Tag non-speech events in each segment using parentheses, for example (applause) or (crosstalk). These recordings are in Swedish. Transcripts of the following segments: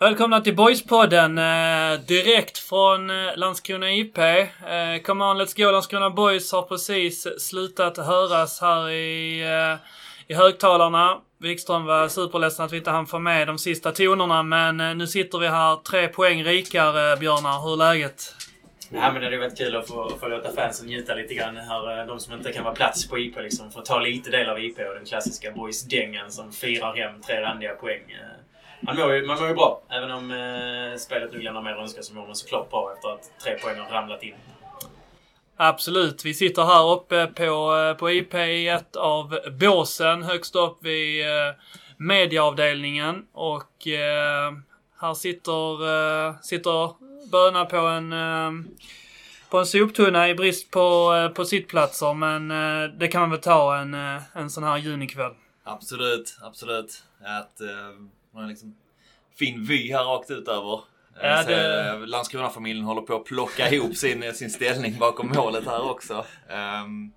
Välkomna till Boyspodden eh, direkt från eh, Landskrona IP. Eh, come on let's go Landskrona Boys har precis slutat höras här i, eh, i högtalarna. Wikström var superledsen att vi inte hann få med de sista tonerna men eh, nu sitter vi här tre poäng rikare Björnar. Hur är läget? Nej, men det är varit kul att få, få låta fansen njuta lite grann här. Eh, de som inte kan vara plats på IP liksom. får ta lite del av IP och den klassiska boys-dängan som firar hem tre randiga poäng. Eh. Man mår ju, man mår ju bra. Även om eh, spelet nu lämnar mer att önska så mår man såklart bra efter att tre poäng har ramlat in. Absolut. Vi sitter här uppe på, eh, på IP i ett av båsen högst upp vid eh, mediaavdelningen. Och eh, här sitter, eh, sitter Böna på en, eh, på en soptunna i brist på, eh, på sittplatser. Men eh, det kan man väl ta en, eh, en sån här junikväll. Absolut, absolut. Att eh, man har liksom fin vy här rakt ut över. Ja, ser, det- eh, Landskrona-familjen håller på att plocka ihop sin, sin ställning bakom målet här också. Um,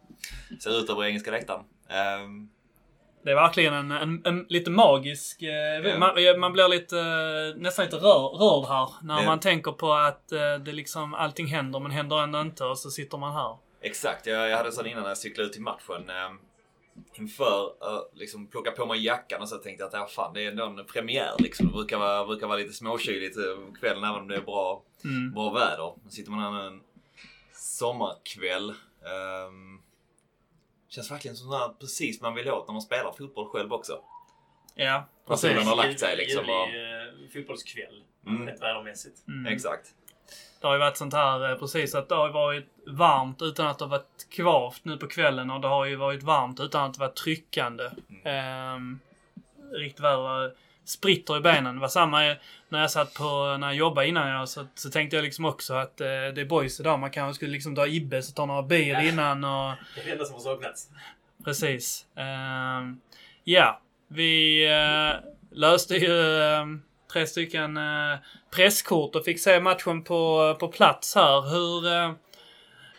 ser ut över engelska läktaren. Ehm, Det är verkligen en, en, en lite magisk... Eh, man, man blir lite, eh, nästan lite rör, rörd här. När Ja. man tänker på att eh, det liksom, allting händer men händer ändå inte och så sitter man här. exakt, jag, jag hade sån innan när jag cyklade ut till matchen. Inför uh, liksom plocka på mig jackan och så tänkte jag att ja, fan, det är ändå en premiär liksom. Det brukar vara, brukar vara lite småkyligt eh, kvällen även om det är bra, Mm. bra väder. Nu sitter man här en sommarkväll. Um, känns verkligen som sådär precis man vill åt när man spelar fotboll själv också. Ja, solen precis. har lagt sig liksom. Och, eh, fotbollskväll. Mm. Rätt vädermässigt. Mm. Exakt. Det har ju varit sånt här, eh, precis, att det har varit varmt utan att det har varit kvavt nu på kvällen och det har ju varit varmt utan att det varit tryckande. Mm. riktigt väder spritter i benen. Det var samma eh, när jag satt på, när jag jobbade innan jag, så, så tänkte jag liksom också att eh, det är boys idag. Man kanske skulle liksom dra Ibbes och ta några bir Ja. innan och (laughs) Det är det enda som har saknats. Precis. Ehm, ja, vi eh, löste ju eh, tre stycken eh, presskort och fick se matchen på, på plats här. Hur eh,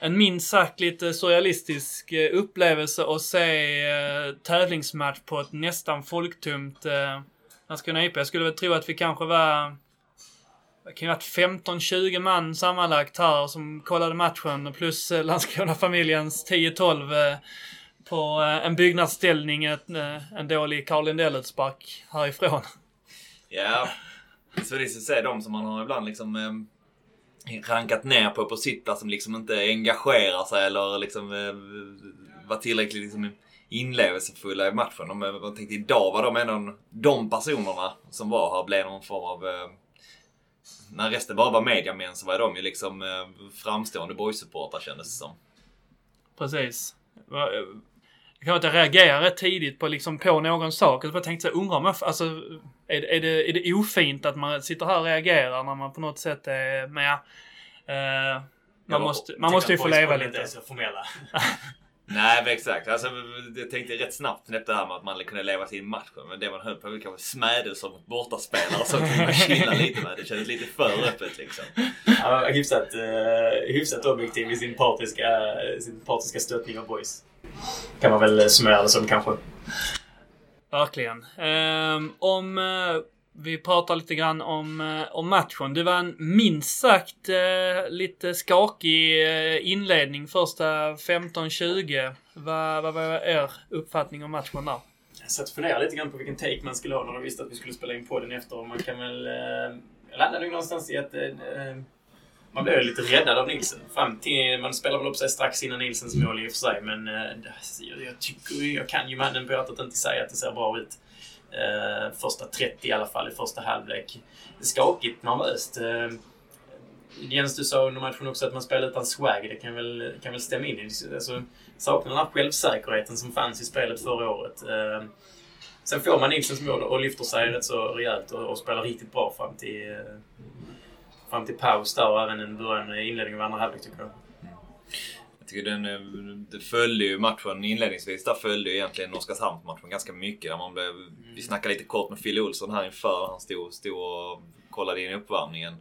en minst sagt lite surrealistisk eh, upplevelse att se eh, tävlingsmatch på ett nästan folktomt Landskrona IP. Jag skulle väl tro att vi kanske var det kan ju ha varit 15-20 man sammanlagt här som kollade matchen plus Landskrona-familjens 10-12 på en byggnadsställning, en dålig Karl Lindell-utspark härifrån. Ja. Så det är så att de som man har ibland liksom eh, rankat ner på på sittplats alltså, som liksom inte engagerar sig eller liksom eh, var tillräckligt liksom inlevelsefulla i matchen. De, eh, jag tänkte idag var de ändå de personerna som var här blev någon form av eh, när resten bara var mediamän så var de ju liksom eh, framstående boysupportrar kändes det som. Precis. Eh, jag kan att jag reagerade rätt tidigt på, liksom, på någon sak. Och så tänkte jag, undrar om jag, alltså, är, det- är, det, är det ofint att man sitter här och reagerar när man på något sätt är med? Eh, man, Ja, måste, man måste ju få leva inte lite. är så formella. (laughs) Nej men exakt. Alltså, jag tänkte rätt snabbt det här med att man kunde leva till matchen. Men det man höll på var kanske smädelser mot bortaspelare. Så kunde man chilla lite med. Det kändes lite för öppet liksom. Var hyfsat, uh, hyfsat objektiv i sin partiska, sin partiska stöttning av boys. Kan man väl summera det som kanske. Verkligen. Ehm, om eh, vi pratar lite grann om, eh, om matchen. Det var en minst sagt eh, lite skakig eh, inledning första 15-20. Vad vad var er uppfattning om matchen där? Jag satt och funderade lite grann på vilken take man skulle ha när de visste att vi skulle spela in podden efter. Man kan väl... Uh, jag landade någonstans i att... eh, man blev lite räddad av Nielsen. Fram till... Man spelar väl upp sig strax innan Nielsens mål i och för sig. Men eh, jag, jag tycker... Jag kan ju mannen på hjärtat inte säga att det ser bra ut. Uh, första 30 i alla fall, i första halvlek. Skakigt, nervöst. Uh, Jens, du sa under matchen också att man spelar utan swag. Det kan väl, kan väl stämma in i alltså, Saknar den här självsäkerheten som fanns i spelet förra året. Eh, sen får man Nilsens mål och lyfter sig rätt så rejält och, och spelar riktigt bra fram till, fram till paus där och även en början, inledning av andra halvlek tycker jag. Jag tycker den, eh, det följde ju matchen inledningsvis. Där följde ju egentligen Oskarshamnsmatchen ganska mycket. Där man blev, Vi snackade lite kort med Fille Olsson här inför. Han stod, stod och kollade in uppvärmningen.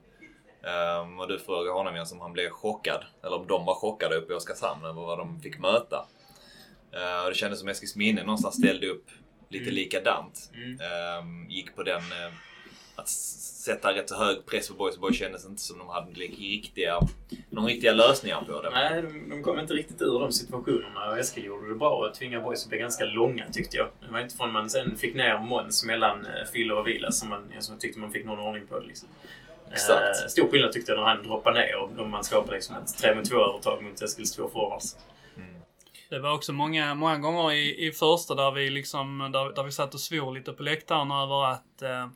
Um, och du frågade honom om han blev chockad. Eller om de var chockade uppe i Oskarshamn över vad de fick möta. Uh, och det kändes som Eskilsminne någonstans ställde upp lite Mm. likadant. Mm. Ehm, gick på den, eh, att sätta rätt så hög press på Boys. Boys kändes inte som de hade riktiga, någon riktiga lösningar på det. Nej, de, kom inte riktigt ur de situationerna och Eskil gjorde det bra och tvingade Boys att bli ganska långa tyckte jag. Det var inte förrän man sen fick ner Måns mellan eh, Fille och Vilas som man som jag tyckte man fick någon ordning på det. Liksom. Exakt. Eh, stor skillnad tyckte jag när han droppade ner och man skapade liksom ett 3 mot 2 övertag mot Eskils två forwards. Det var också många, många gånger i, i första där vi liksom, där, där vi satt och svor lite på läktaren över att, eh,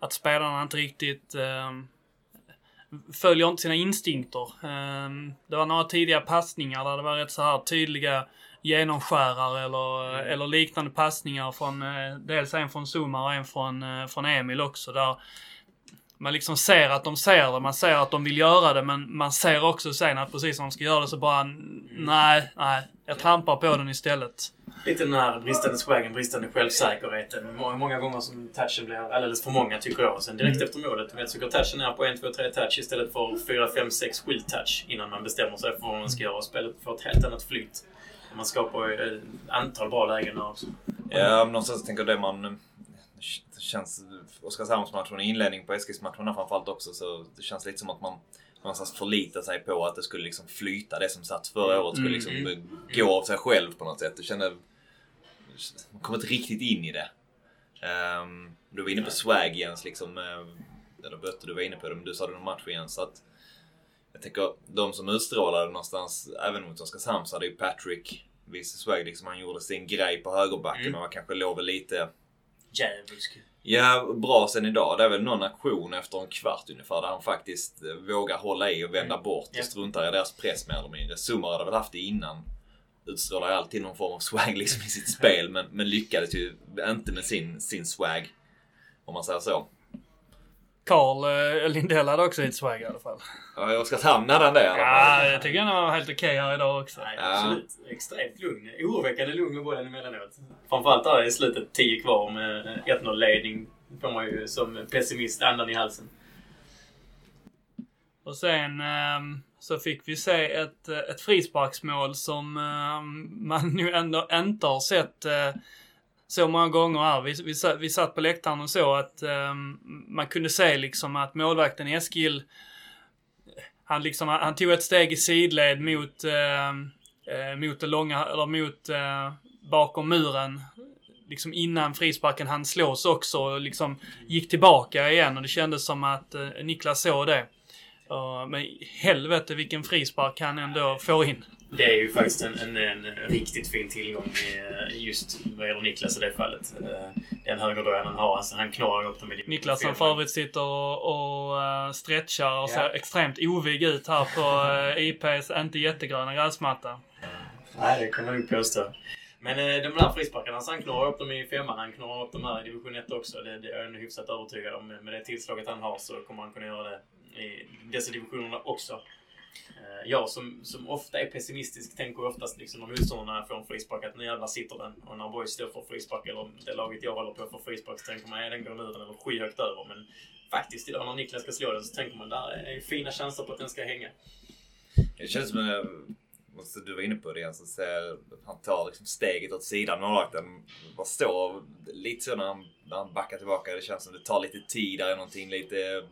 att spelarna inte riktigt eh, följer inte sina instinkter. Eh, det var några tidiga passningar där det var rätt så här tydliga genomskärare eller, eller liknande passningar från eh, dels en från Zuma och en från, eh, från Emil också. Där man liksom ser att de ser det, man ser att de vill göra det, men man ser också sen att precis när de ska göra det så bara nej, nej, jag trampar på den istället. Lite den här bristande swagen, bristande självsäkerheten. Många, många gånger som touchen blir alldeles för många tycker jag. Sen direkt efter målet, vet, så går touchen ner på 1, 2, 3 touch istället för 4, 5, 6, 7 touch innan man bestämmer sig för vad man ska göra och spelet får ett helt annat flyt. Man skapar ett antal bra lägen där också. Ja, någonstans tänker jag det man... Det känns... Oskarshamnsmatchen, inledning på Eskilsmatcherna framförallt också, så det känns lite som att man någonstans förlita sig på att det skulle liksom flyta. Det som satt förra året skulle liksom Mm. gå av sig själv på något sätt. Du kände... Man kom inte riktigt in i det. Um, du var inne på swag Jens, liksom. eh, Eller Bötte, du var inne på det, men du sa det någon match igen. Så att, jag tänker, de som utstrålade någonstans, även mot Oskarshamn, så hade ju Patrick viss swag. Liksom, han gjorde sin grej på högerbacken Mm. och var kanske låg lite Djävulsk. Ja, bra sen idag. Det är väl någon aktion efter en kvart ungefär där han faktiskt eh, vågar hålla i och vända Mm. bort och struntar i deras press mer eller mindre. Sumar hade väl haft det innan. Utstrålar ju alltid någon form av swag liksom i sitt (laughs) spel men, men lyckades ju inte med sin, sin swag. Om man säger så. Carl eh, Lindell hade också lite swag i alla fall. Ja, i Oskarshamn hade han det Ja, jag tycker han var helt okej här idag också. Nej, Ja. absolut. Extremt lugn. Oroväckande lugn med bollen emellanåt. Framförallt där i slutet, 10 kvar med 1-0-ledning. får man ju som pessimist andan i halsen. Och sen ehm, så fick vi se ett, eh, ett frisparksmål som ehm, man nu ändå inte har sett eh, så många gånger här. Vi, vi, vi satt på läktaren och så att um, man kunde se liksom att målvakten Eskil han, liksom, han tog ett steg i sidled mot, uh, mot det långa, eller mot uh, bakom muren. Liksom innan frisparken han slås också och liksom gick tillbaka igen och det kändes som att uh, Niklas såg det. Men helvete vilken frispark han ändå får in. Det är ju faktiskt en, en, en riktigt fin tillgång i, just vad gäller Niklas i det fallet. Eh, Den högerdröjan han har. Alltså, han knorrar upp dem i Niklas som för övrigt sitter och, och eh, stretchar och ser Ja. extremt ovig ut här på IPs inte jättegröna gräsmatta. Nej, det kan man nog påstå. Men eh, de där frisparkarna, alltså, han knorrar upp dem i femman. Han knorrar upp dem här i division 1 också. Det, det är jag hyfsat övertygad om. Med det tillslaget han har så kommer han kunna göra det i dessa divisionerna också. Eh, jag som, som ofta är pessimistisk tänker oftast liksom när motståndarna får en frispark att nu jävlar sitter den. Och när boys står för frispark eller det laget jag håller på för frispark så tänker man att den går nu den eller skyhögt över. Men faktiskt idag när Niklas ska slå den så tänker man där är fina chanser på att den ska hänga. Det känns som eh, en... måste Du var inne på det igen, så han tar liksom steget åt sidan. Målvakten bara står lite så när han, när han backar tillbaka. Det känns som det tar lite tid. Där är någonting lite,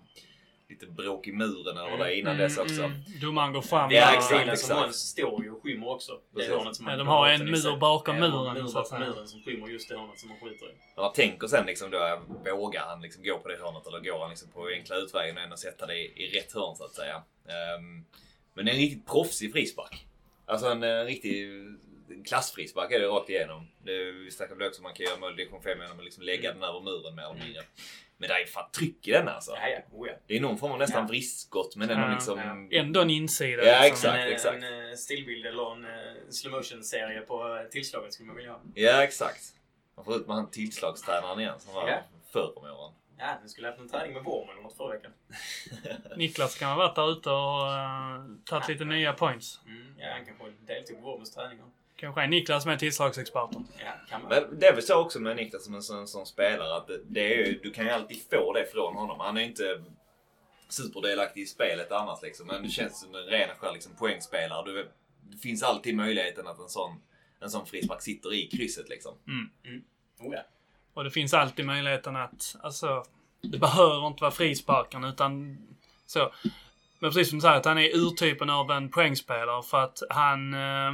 lite bråk i muren eller vad det är innan dess också. Mm, domaren går fram. Ja, exakt, exakt. som står ju och skymmer också. Det hörnet som Ja, de har en mur bakom muren, Mur så att bakom muren som skymmer just det hörnet som han skjuter i. Men man tänker sen liksom då, vågar han liksom gå på det hörnet eller går han liksom på enkla utvägen och ändå sätta det i, i rätt hörn så att säga. Ehm, men det är en riktigt proffsig frispark. Alltså en, eh, riktig en klassfrispark är det rakt igenom. Det, vi snackade väl också om man kan göra mål i division 5 genom att liksom lägga den över muren mer eller mindre. Men det är fan tryck i den alltså. Ja, ja. Oh, ja. Det är någon form av nästan Ja. vristskott men ändå Ja, liksom... Ändå en insida. Ja, liksom. exakt. en, exakt. en, eh, stillbild eller en eh, slow motion serie på eh, tillslaget skulle man vilja ha. Ja exakt. Man får ut med han tillslagstränaren igen som var Ja. förr om åren. Ja, den skulle haft en träning med Worm eller något förra veckan. (laughs) Niklas kan ha varit där ute och uh, tagit lite nya points. Mm, ja, han kanske deltog på Worms träningar. Kanske är Niklas med tillslagsexperten. Ja, kan man. Men det är väl så också med Niklas som en sån, sån spelare att det, det är ju, du kan ju alltid få det från honom. Han är inte superdelaktig i spelet annars liksom. Men det känns som en ren skär liksom, poängspelare. Du, det finns alltid möjligheten att en sån, en sån frispark sitter i krysset liksom. Oh, ja. Och det finns alltid möjligheten att, alltså, det behöver inte vara frisparken utan så. Men precis som du säger, att han är urtypen av en poängspelare för att han... Eh,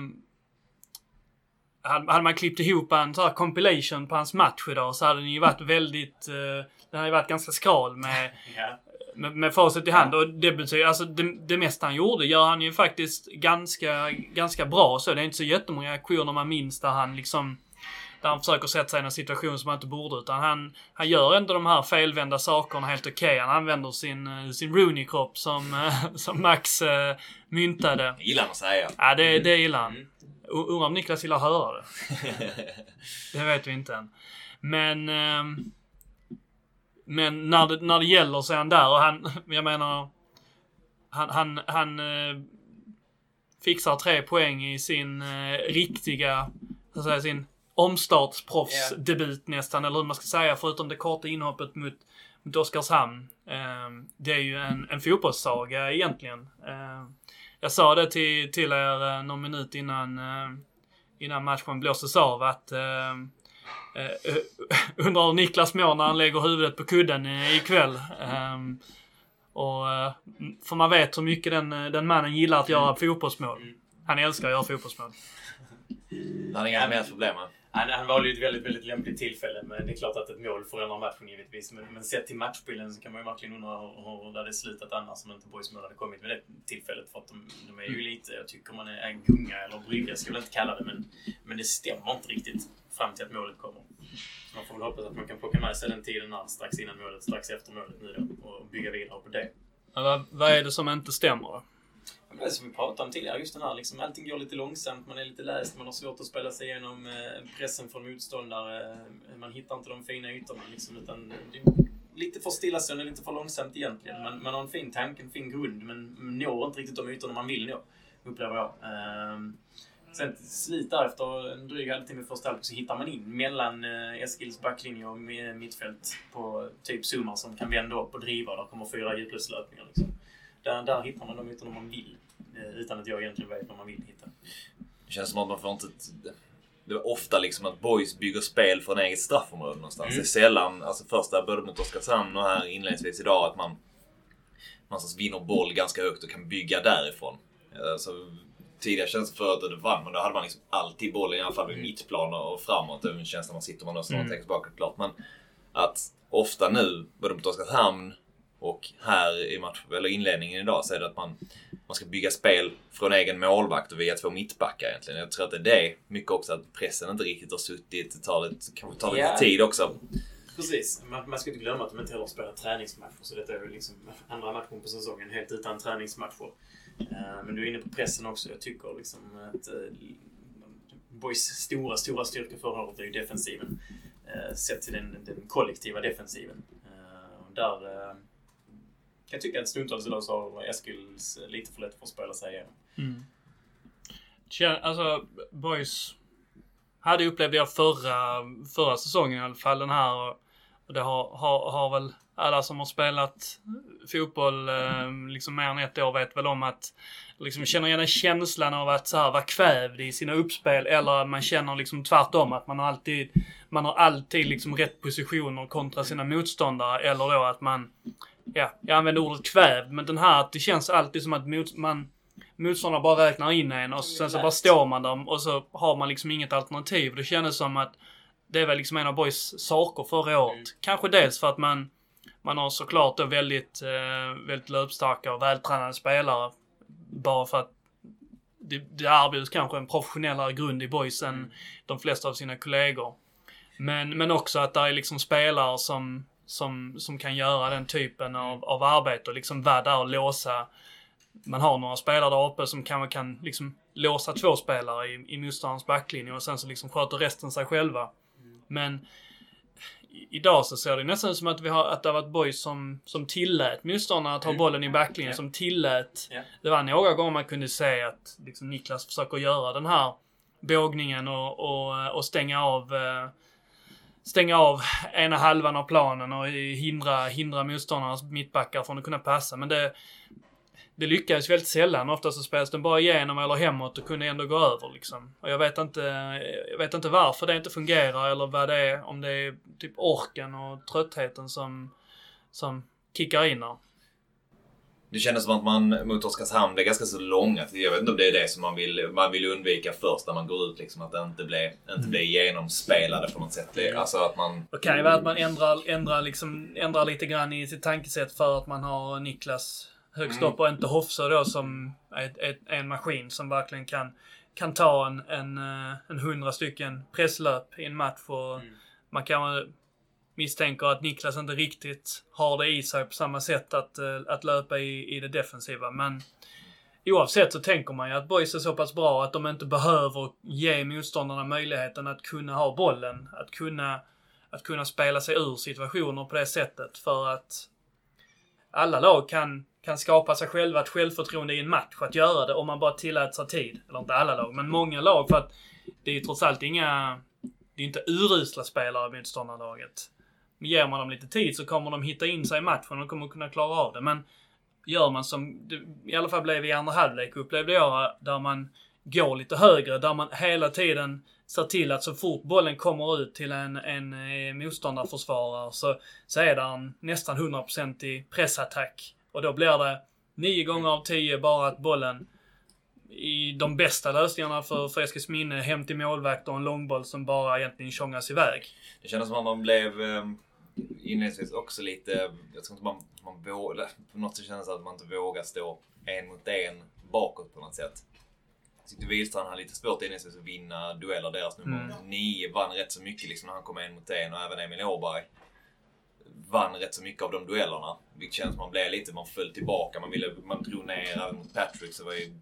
hade man klippt ihop en sån här compilation på hans match idag så hade den ju varit väldigt... Eh, den hade ju varit ganska skral med, (laughs) Ja. med, med facit i hand. Och det betyder, alltså det, det mesta han gjorde gör han ju faktiskt ganska, ganska bra. Så det är inte så jättemånga aktioner man minns där han liksom där han försöker sätta sig i en situation som han inte borde. Utan han, han gör ändå de här felvända sakerna helt okej. Han använder sin, eh, sin Rooney-kropp som, eh, (laughs) som Max eh, myntade. Gillar att säga. Ja, det, det gillar han. Mm. Undrar om Niklas gillar att höra det. (laughs) Det vet vi inte än. Men... ehm, men när det, när det gäller så är han där och han, (laughs) jag menar... Han, han, han eh, fixar tre poäng i sin eh, riktiga, så att säga, sin omstartsproffsdebut nästan, eller hur man ska säga, förutom det korta inhoppet mot, mot Oskarshamn. Ehm, det är ju en, en fotbollssaga egentligen. Ehm, jag sa det till, till er eh, någon minut innan, eh, innan matchen blåstes av att eh, (laughs) undrar hur Niklas mår när han lägger huvudet på kudden ikväll. Ehm, och, för man vet hur mycket den, den mannen gillar att göra fotbollsmål. Han älskar att göra fotbollsmål. Han har inga mer problem med. Han, han valde ju ett väldigt, väldigt lämpligt tillfälle. Men det är klart att ett mål förändrar matchen givetvis. Men, men sett till matchbilden så kan man ju verkligen undra hur, hur det hade slutat annars om inte Boys mål hade kommit med det tillfället. För att de, de är ju lite, jag tycker man är en gunga eller brygga, ska jag inte kalla det. Men, men det stämmer inte riktigt fram till att målet kommer. Så man får väl hoppas att man kan plocka med sig den tiden här, strax innan målet, strax efter målet nu då. Och bygga vidare på det. Men vad, vad är det som inte stämmer det är som vi pratade om tidigare, just den här liksom, allting går lite långsamt, man är lite läst, man har svårt att spela sig igenom eh, pressen från motståndare. Eh, man hittar inte de fina ytorna liksom, utan det är lite för stillastående, lite för långsamt egentligen. Man, man har en fin tanke, en fin grund, men når inte riktigt de ytorna man vill nå, upplever jag. Ehm, sen till slut efter en dryg halvtimme första halvlek så hittar man in mellan eh, Eskils backlinje och mittfält på typ Zumar som kan vända upp och driva. Där kommer fyra djupledslöpningar. Liksom. Där, där hittar man de ytorna man vill. eh, Utan att jag egentligen vet vad man vill hitta. Det känns som att man får inte... Det är ofta liksom att boys bygger spel från eget straffområde någonstans. Mm. Det är sällan, alltså första både mot Oskarshamn och här inledningsvis idag, att man någonstans vinner boll ganska högt och kan bygga därifrån. Alltså, tidigare känns förut att det vann, men då hade man liksom alltid bollen i alla fall vid mittplan och framåt. Det är en känsla man sitter man Mm. mm. tänker tillbaka klart. Men att ofta nu, både mot Oskarshamn och här i match, eller inledningen idag, så är det att man, man ska bygga spel från egen målvakt och via två mittbackar egentligen. Jag tror att det är det mycket också, att pressen inte riktigt har suttit. Det tar lite, kanske tar lite Ja. tid också. Precis. Man, man ska inte glömma att de inte heller spelar träningsmatcher. Så detta är ju liksom andra matchen på säsongen helt utan träningsmatcher. Eh, men du är inne på pressen också. Jag tycker liksom att uh, Boys stora, stora styrka förra året är ju defensiven. Uh, sett till den, den kollektiva defensiven. Eh, och där uh, kan jag tycka att stundtals idag så har Eskils lite för lätt för att spela sig igenom. Mm. Alltså, boys hade upplevde jag förra, förra säsongen i alla fall den här. Och, det har, har, har väl alla som har spelat fotboll eh, liksom mer än ett år vet väl om att liksom känner igen den känslan av att så här, vara kvävd i sina uppspel eller man känner liksom tvärtom att man har alltid man har alltid liksom rätt positioner kontra sina motståndare eller då att man ja, jag använder ordet kvävd men den här att det känns alltid som att mot, man motståndaren bara räknar in en och sen så bara står man där och så har man liksom inget alternativ. Det kändes som att det är väl liksom en av Boys saker förra året. Mm. Kanske dels för att man, man har såklart då väldigt, eh, väldigt löpstarka och vältränade spelare. Bara för att det, det erbjuds kanske en professionellare grund i Boys än de flesta av sina kollegor. Men, men också att det är liksom spelare som, som, som kan göra den typen av, av arbete och liksom vara där och låsa man har några spelare där uppe som kanske kan liksom låsa två spelare i, i motståndarens backlinje och sen så liksom sköter resten sig själva. Men i- idag så ser det nästan ut som att vi har, att det har varit boys som, som tillät motståndarna att ha Mm. bollen i backlinjen, Ja. som tillät. Ja. Det var några gånger man kunde se att liksom Niklas försöker göra den här bågningen och, och, och stänga av eh, stänga av ena halvan av planen och hindra, hindra motståndarnas mittbackar från att kunna passa. Men det, det lyckades väldigt sällan. Ofta så spelas den bara igenom eller hemåt och kunde ändå gå över liksom. Och jag vet inte, jag vet inte varför det inte fungerar eller vad det är. Om det är typ orken och tröttheten som, som kickar in där. Det kändes som att man mot Oskarshamn blev ganska så långa. Jag vet inte om det är det som man vill, man vill undvika först när man går ut. Liksom, att det inte blir, inte blir genomspelade på något sätt. Det- Alltså att man... Det kan ju vara att man ändrar, ändrar, liksom, ändrar lite grann i sitt tankesätt för att man har Niklas högst upp och inte Hofsa då som är, är, är en maskin som verkligen kan, kan ta en, en, eh, en hundra stycken presslöp i en match. Och Man kan Misstänker att Niklas inte riktigt har det i sig på samma sätt att, eh, att löpa i, i det defensiva. Men oavsett så tänker man ju att boys är så pass bra att de inte behöver ge motståndarna möjligheten att kunna ha bollen. Att kunna, att kunna spela sig ur situationer på det sättet. För att alla lag kan, kan skapa sig själva ett självförtroende i en match att göra det om man bara tillät sig tid. Eller inte alla lag, men många lag. För att det är ju trots allt inga... Det är inte urusla spelare i motståndarlaget. Men ger man dem lite tid så kommer de hitta in sig i matchen och kommer kunna klara av det. Men gör man som det i alla fall blev i andra halvlek upplevde jag, där man går lite högre, där man hela tiden ser till att så fort bollen kommer ut till en, en eh, motståndarförsvarare så, så är det en nästan 100% i pressattack. Och då blir det nio gånger av tio bara att bollen i de bästa lösningarna för, för Eskilsminne, hem till målvakt och en långboll som bara egentligen tjongas iväg. Det kändes som att man blev eh, inledningsvis också lite... Jag tror inte man, man vågar... På något sätt kändes det att man inte vågar stå en mot en bakåt på något sätt. Jag tyckte Wihlstrand hade lite svårt inledningsvis att vinna dueller. Deras nummer Mm. nio vann rätt så mycket liksom när han kom en mot en och även Emil Åberg vann rätt så mycket av de duellerna. Vilket känns som man blev lite, man föll tillbaka. Man, ville, man drog ner även mot Patrick så var ju...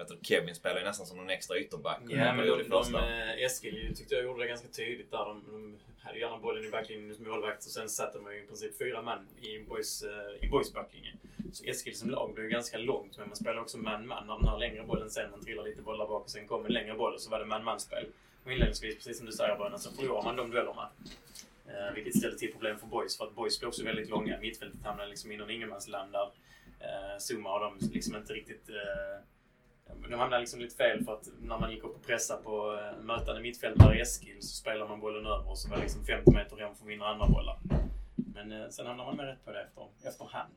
Jag inte, Kevin spelade ju nästan som någon extra ytterback. Ja, men de, de, första. eh, Eskil tyckte jag gjorde det ganska tydligt där. De, de hade gärna bollen i backlinjen hos målvakt och sen satte man ju i princip fyra man i boys, eh, i boys backlinje. Så Eskil som lag blev ju ganska långt, men man spelar också man-man. När den här längre bollen sen, man trillar lite bollar bak och sen kom en längre boll så var det man-man-spel. Och inledningsvis, precis som du säger Bröderna, så förlorar man de duellerna. Eh, vilket ställde till problem för boys, för att boys blev också väldigt långa. Mittfältet hamnade liksom inom ingenmansland där eh, Zuma och de liksom inte riktigt eh, de hamnade liksom lite fel för att när man gick upp och pressade på eh, mötande mittfältare i Eskil så spelade man bollen över och så var det liksom 50 meter hem för att vinna andra bollar. Men eh, sen hamnar man med rätt på det efter, efterhand.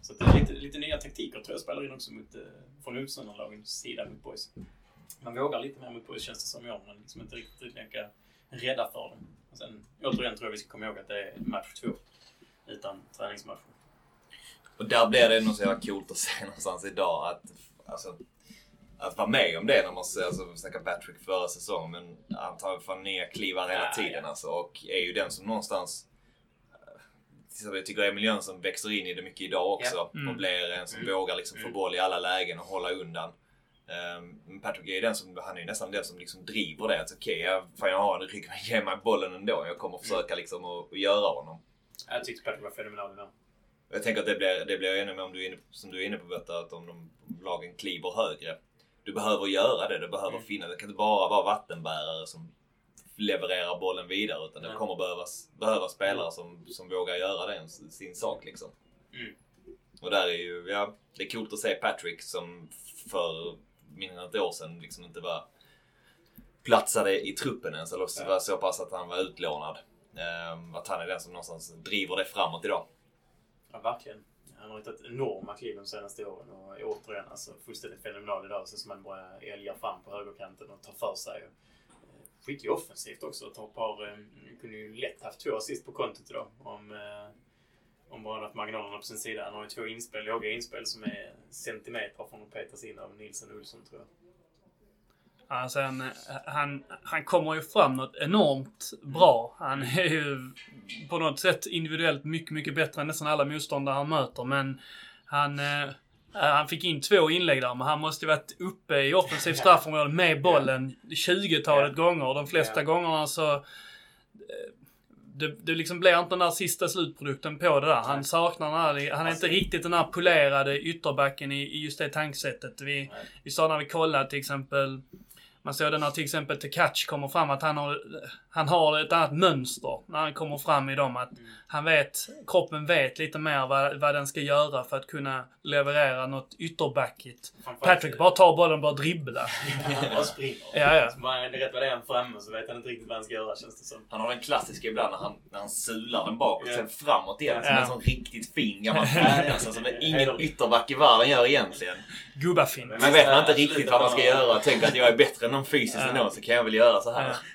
Så det är lite, lite nya taktiker tror jag spelar in också mot, eh, från motståndarlagens sida mot boys. Man vågar lite mer mot boys känns det som i år. Man är liksom inte riktigt lika rädda för dem. Och sen återigen tror jag vi ska komma ihåg att det är match två. Utan träningsmatcher. Och där blir det nog så jävla coolt att se (laughs) någonstans idag att, alltså, att vara med om det när man ser, alltså, vi snackar Patrick förra säsongen, men han tar fan nya kliv hela Ja, tiden ja. alltså. Och är ju den som någonstans eh, jag tycker Emil Jönsson växer in i det mycket idag också. Ja. Mm. Och blir en som Mm. vågar liksom få Mm. boll i alla lägen och hålla undan. Men Patrick är ju den som, han är ju nästan den som liksom driver det. Att okej, jag, fan jag har en rygg, ge mig bollen ändå. Jag kommer försöka liksom att, att göra honom. Jag tyckte Patrick var fenomenal idag. Jag tänker att det blir, det blir ännu mer om du är inne, som du är inne på Betta, att om de lagen kliver högre. Du behöver göra det, det behöver Mm. finnas. Det kan inte bara vara vattenbärare som levererar bollen vidare utan det Nej. kommer behövas, behöva spelare som, som vågar göra det, sin sak liksom. Mm. Och där är ju, ja, det är coolt att se Patrick som för mindre än ett år sedan liksom inte var platsade i truppen ens, eller så Ja. så pass att han var utlånad. Ehm, att han är den som någonstans driver det framåt idag. Ja, verkligen. Han har hittat enorma kliv de senaste åren och är återigen alltså fullständigt fenomenal idag. Sen som han bara älgar fram på högerkanten och tar för sig. Eh, skicklig offensivt också. Tar par, eh, kunde ju lätt haft två assist på kontot idag. Om, eh, om bara haft marginalerna på sin sida. Han har ju två inspel, låga inspel som är centimeter från att petas in av Nilsson och Olsson tror jag. Alltså han, han, han kommer ju fram något enormt bra. Han är ju på något sätt individuellt mycket, mycket bättre än nästan alla motståndare han möter. Men han, eh, han fick in två inlägg där, men han måste ju varit uppe i offensivt straffområde med bollen 20-talet gånger. De flesta gångerna så... eh, Det, det liksom blir inte den där sista slutprodukten på det där. Han saknar den här, han är Alltså- inte riktigt den här polerade ytterbacken i, i just det tankesättet. Vi, vi sa när vi kollade till exempel, man såg det när till exempel Tekac kommer fram att han har, han har ett annat mönster när han kommer fram i dem. Att han vet, kroppen vet lite mer vad, vad den ska göra för att kunna leverera något ytterbackigt. Patrick bara tar bollen och bara dribblar. Han (laughs) bara springer. Ja, ja. Rätt vad det är han framme så vet han inte riktigt vad han ska göra känns det som. Han har den klassiska ibland när han, när han sular den bakåt Ja. sen framåt igen. Som Ja. en sån riktigt fin gammal alltså, som ingen ytterback i världen gör egentligen. Gubbafint. Men vet man inte riktigt vad man ska göra och tänker att jag är bättre än någon fysiskt Ja. ändå så kan jag väl göra så här. (laughs)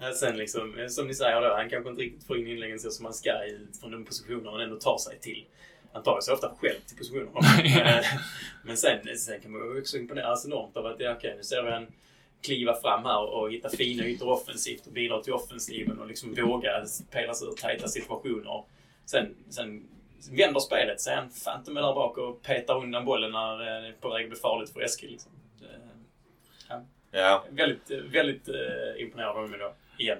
Ja, Sen liksom, eh, som ni säger då, han kanske inte riktigt får in inläggen så som han ska i, från de positioner han ändå tar sig till. Han tar sig ofta själv till positionerna. (laughs) Men, eh, Men sen, sen kan man ju också imponeras enormt av att, ja, okej, nu ser vi han kliva fram här och hitta fina ytor offensivt och bidra till offensiven och liksom våga spela sig ur tajta situationer. Sen, sen vänder spelet, han fan inte med där bak och petar undan bollen när eh, det är på väg att bli farligt för Eskil. Liksom. Det- Ja. Väldigt, väldigt eh, imponerad av honom då. Igen.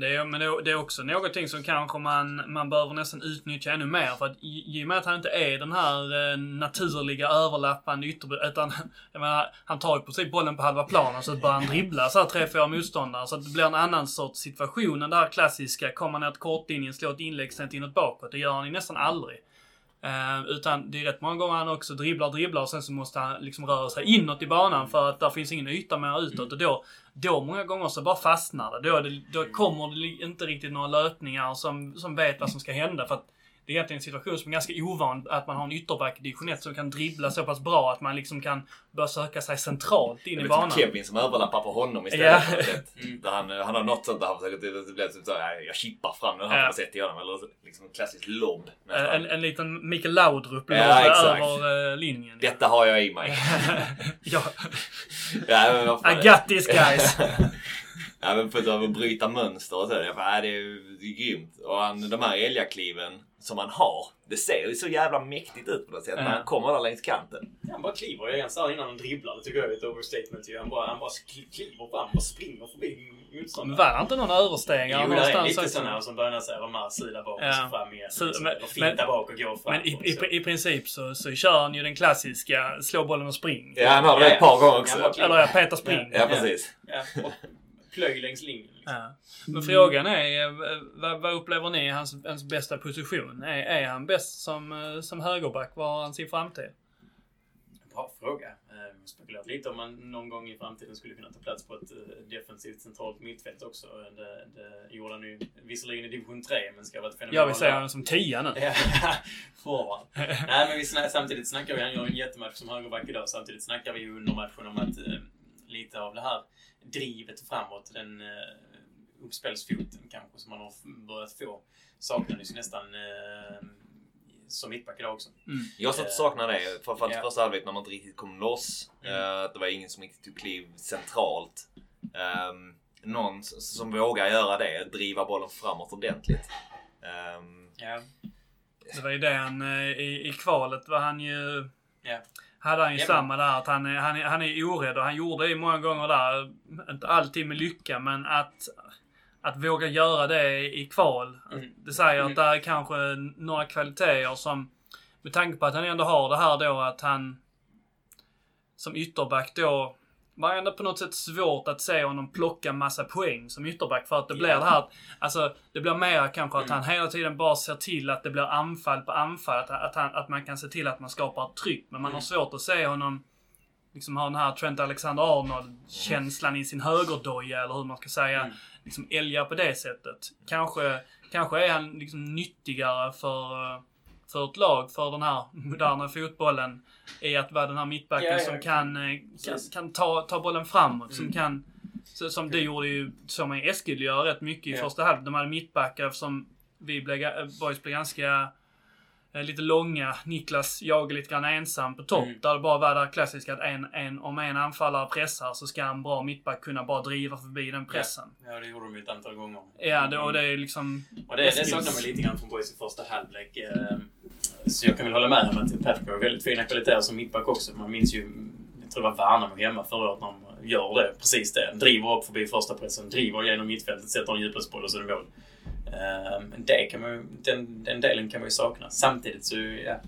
Det är, men det är, också någonting som kanske man, man behöver nästan utnyttja ännu mer. För att i, i och med att han inte är den här eh, naturliga överlappande ytterby... Utan, (laughs) jag menar, han tar ju på sig bollen på halva planen så börjar han dribbla så här tre, fyra motståndare. Så att det blir en annan sorts situation än det här klassiska. Kommer ner till kortlinjen, slår ett inlägg, sen inåt bakåt. Det gör han ju nästan aldrig. Eh, utan det är rätt många gånger han också dribblar, dribblar och sen så måste han liksom röra sig inåt i banan för att där finns ingen yta mer utåt. Och då, då många gånger så bara fastnar det. Då, det, då kommer det inte riktigt några löpningar som, som vet vad som ska hända. För att det är egentligen en situation som är ganska ovan, att man har en ytterback i division 1 som kan dribbla så pass bra att man liksom kan börja söka sig centralt in Det i banan. typ Kevin som överlappar på honom istället. Ja. Mm. Där han, han har något sånt där han försöker, det, det blir typ så här, jag chippar fram den här Ja. på något sätt i honom. Eller liksom en klassisk lobb. En, en liten Mikael Laudrup Ja, över eh, linjen. Detta har jag i mig. (laughs) ja. ja, men vad fan. I got this guys. (laughs) ja, men för att bryta mönster och så. Jag bara, ja, det är ju det är grymt. Och han, de här älgakliven som han har. Det ser ju så jävla mäktigt ut på något sätt Ja. när han kommer där längs kanten. Han bara kliver. Jag sa innan han dribblar. Det tycker jag är ett overstatement. ju. Han bara, han bara kli- kliver fram och springer förbi motståndaren. var det inte någon översteg Jo, det är någonstans? lite sådana som börjar säga de här sida bak och Ja. fram igen. Så- liksom. men- Eller finta men- bak och gå fram. Men i, och i, i princip så, så kör han ju den klassiska slå bollen och spring. Ja, han har det ett par gånger också. Ja, ja. Eller ja, peta spring. Ja, precis. Ja, och plöj längs linjen. Ja. Men frågan är, eh, vad, vad upplever ni är hans, hans bästa position? Är, är han bäst som, eh, som högerback? Var har han sin framtid? Bra fråga. Eh, Vi har spekulerat lite om han någon gång i framtiden skulle kunna ta plats på ett eh, defensivt centralt mittfält också. Det, det gjorde han ju visserligen i division 3, men ska vara ett fenomen. Jag vill säga honom som tia nu. (laughs) Forward. Nej, men vi snack, samtidigt snackar vi, han gör en jättematch som högerback idag, samtidigt snackar vi ju under matchen om att eh, lite av det här drivet framåt, den eh, uppspelsfoten kanske som man har börjat få, saknades ju nästan eh, som mittback idag också. Jag satt och saknade det. Framförallt Ja. första halvlek när man inte riktigt kom loss. Mm. Eh, Att det var ingen som riktigt tog kliv centralt. Ehm, någon som vågar göra det. Driva bollen framåt ordentligt. Ehm, Ja. Det var ju det han, eh, i, i kvalet var han ju... Ja. Hade han ju Ja, samma där, att han är, han, är, han är orädd och han gjorde det ju många gånger där. Inte alltid med lycka, men att, att våga göra det i kval. Mm. Det säger Mm. att det är kanske några kvaliteter som, med tanke på att han ändå har det här då att han som ytterback då var ändå på något sätt svårt att se honom plocka massa poäng som ytterback för att det blir Ja. det här, alltså det blir mer kanske att Mm. han hela tiden bara ser till att det blir anfall på anfall, att, att, han, att man kan se till att man skapar ett tryck. Men man har Mm. svårt att se honom liksom ha den här Trent Alexander-Arnold-känslan i sin högerdoja eller hur man ska säga. Mm. Liksom älga på det sättet. Kanske, kanske är han liksom nyttigare för, eh, för ett lag, för den här moderna fotbollen, i att vara den här mittbacken Ja, ja, som kan, eh, kan, kan ta, ta bollen framåt. Som Mm. kan, så, som det gjorde ju, som i Eskil gör rätt mycket i Ja. första halvlek. De hade mittbackar som vi blev, ga- boys blev ganska eh, lite långa. Niklas jagar lite grann ensam på topp. Mm. Där det bara var det klassiska att en, en, om en anfallare pressar så ska en bra mittback kunna bara driva förbi den pressen. Ja, det gjorde de ju ett antal gånger. Ja, det, och det är liksom... Och det, det saknar man lite grann från Boys i första halvlek. Eh, Så jag kan väl hålla med om att Patrick har väldigt fina kvaliteter som mittback också. Man minns ju, jag tror det var Värnamo hemma förra året när de gör det. Precis det. Driver upp förbi första pressen, driver genom mittfältet, sätter en djupledsboll och så är det mål. Eh, Men det kan man, den, den delen kan man ju sakna. Samtidigt så, ja.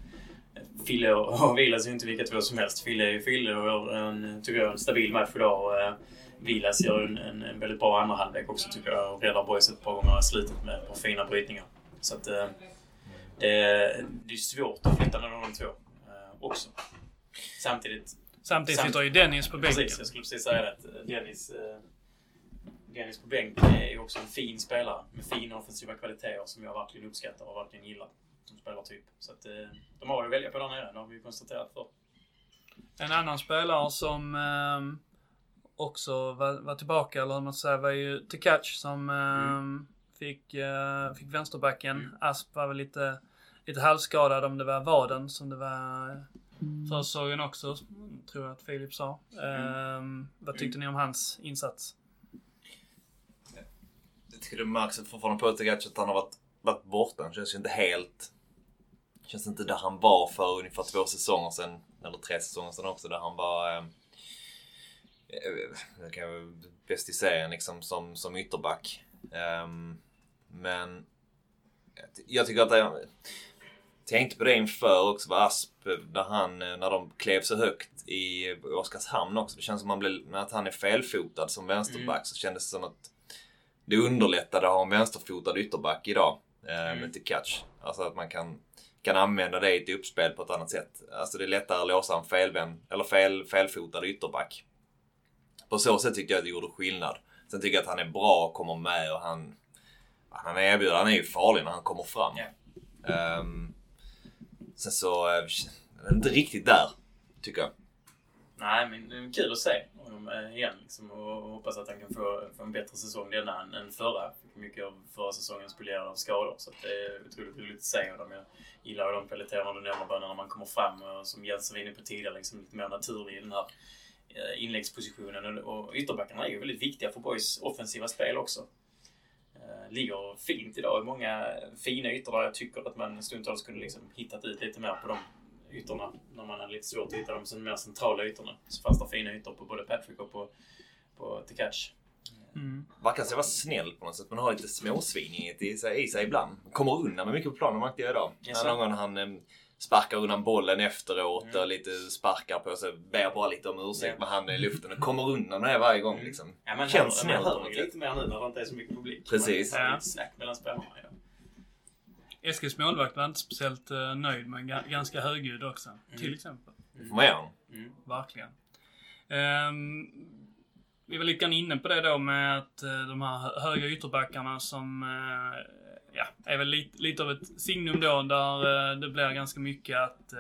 Fille och Vilas är ju inte vilka två som helst. Fille är ju Fille och gör en, tycker jag, en stabil match idag. Och, eh, Vilas gör en, en, en väldigt bra andra halvlek också tycker jag och räddar boys ett par gånger i slutet med par fina brytningar. Så att eh, det, det är svårt att flytta mellan de två eh, också. Samtidigt... Samtidigt Samt- sitter ju Dennis på bänken. Precis, jag skulle precis säga det. att Dennis, eh, Dennis på bänken är ju också en fin spelare med fina offensiva kvaliteter som jag verkligen uppskattar och verkligen gillar som spelartyp. Så att eh, de har ju att välja på där nere, det har vi ju konstaterat för. En annan spelare som ehm, också var, var tillbaka, eller hur man ska säga, var ju Tekac som ehm, fick, eh, fick vänsterbacken. Mm. Asp var väl lite, lite halvskadad om det var vaden som det var förra säsongen också, tror jag att Filip sa. Ehm, vad tyckte ni om hans insats? Jag tycker det märks fortfarande på Tegac att han har varit, varit borta. Han känns ju inte helt... Känns inte där han var för ungefär två säsonger sedan. Eller tre säsonger sedan också. Där han var... Eh, eh, jag- bäst i serien liksom som, som ytterback. Ehm, men jag ty- jag tycker att det, tänkte på det inför också vad Asp, när, han, eh, när de klev så högt i Oskarshamn också. Det känns som att, man blev, att han är felfotad som vänsterback så kändes det som att det underlättade att ha en vänsterfotad ytterback idag eh, med till catch. Alltså att man kan, kan använda det i ett uppspel på ett annat sätt. Alltså det är lättare att låsa en felvänd, eller fel, felfotad ytterback. På så sätt tyckte jag att det gjorde skillnad. Sen tycker jag att han är bra och kommer med och han, han erbjuder, han är ju farlig när han kommer fram. Ja. Ehm, sen så, eh, är inte riktigt där, tycker jag. Nej, men det är kul att se honom eh, igen liksom, och hoppas att han kan få, få en bättre säsong denna än, än förra. Fick mycket av förra säsongen spolierad av skador så att det är otroligt roligt att se honom. Jag gillar de kvaliteterna du nämner när man kommer fram och som Jens var inne på tidigare, liksom lite mer naturlig i den här eh, inläggspositionen. Och, ytterbackarna är ju väldigt viktiga för Boys offensiva spel också. Eh, ligger fint idag i många fina ytor där jag tycker att man stundtals kunde liksom hittat ut lite mer på dem ytorna när man hade lite svårt att hitta de som mer centrala ytorna. Så fanns det fina ytor på både Patrick och på, på Tekac. Mm. Verkar sig vara snäll på något sätt, men har lite småsvinighet i sig, i sig ibland. Kommer undan med mycket på planen, märkte jag idag. Jaså? När någon han eh, sparkar undan bollen efteråt Mm. och lite sparkar på sig, ber bara lite om ursäkt Ja. med handen i luften och kommer undan med det varje gång liksom. Ja, men Känns hör, man hör lite mer nu när det inte är så mycket publik. Precis. Man Ja. lite snack mellan spelarna. Ja. Eskils målvakt var inte speciellt eh, nöjd, men ga- ganska högljudd också. Till exempel. Det får man göra. Mm. Verkligen. Ehm, vi var lite grann inne på det då med att eh, de här hö- höga ytterbackarna som eh, ja, är väl lite, lite av ett signum då där det blir ganska mycket att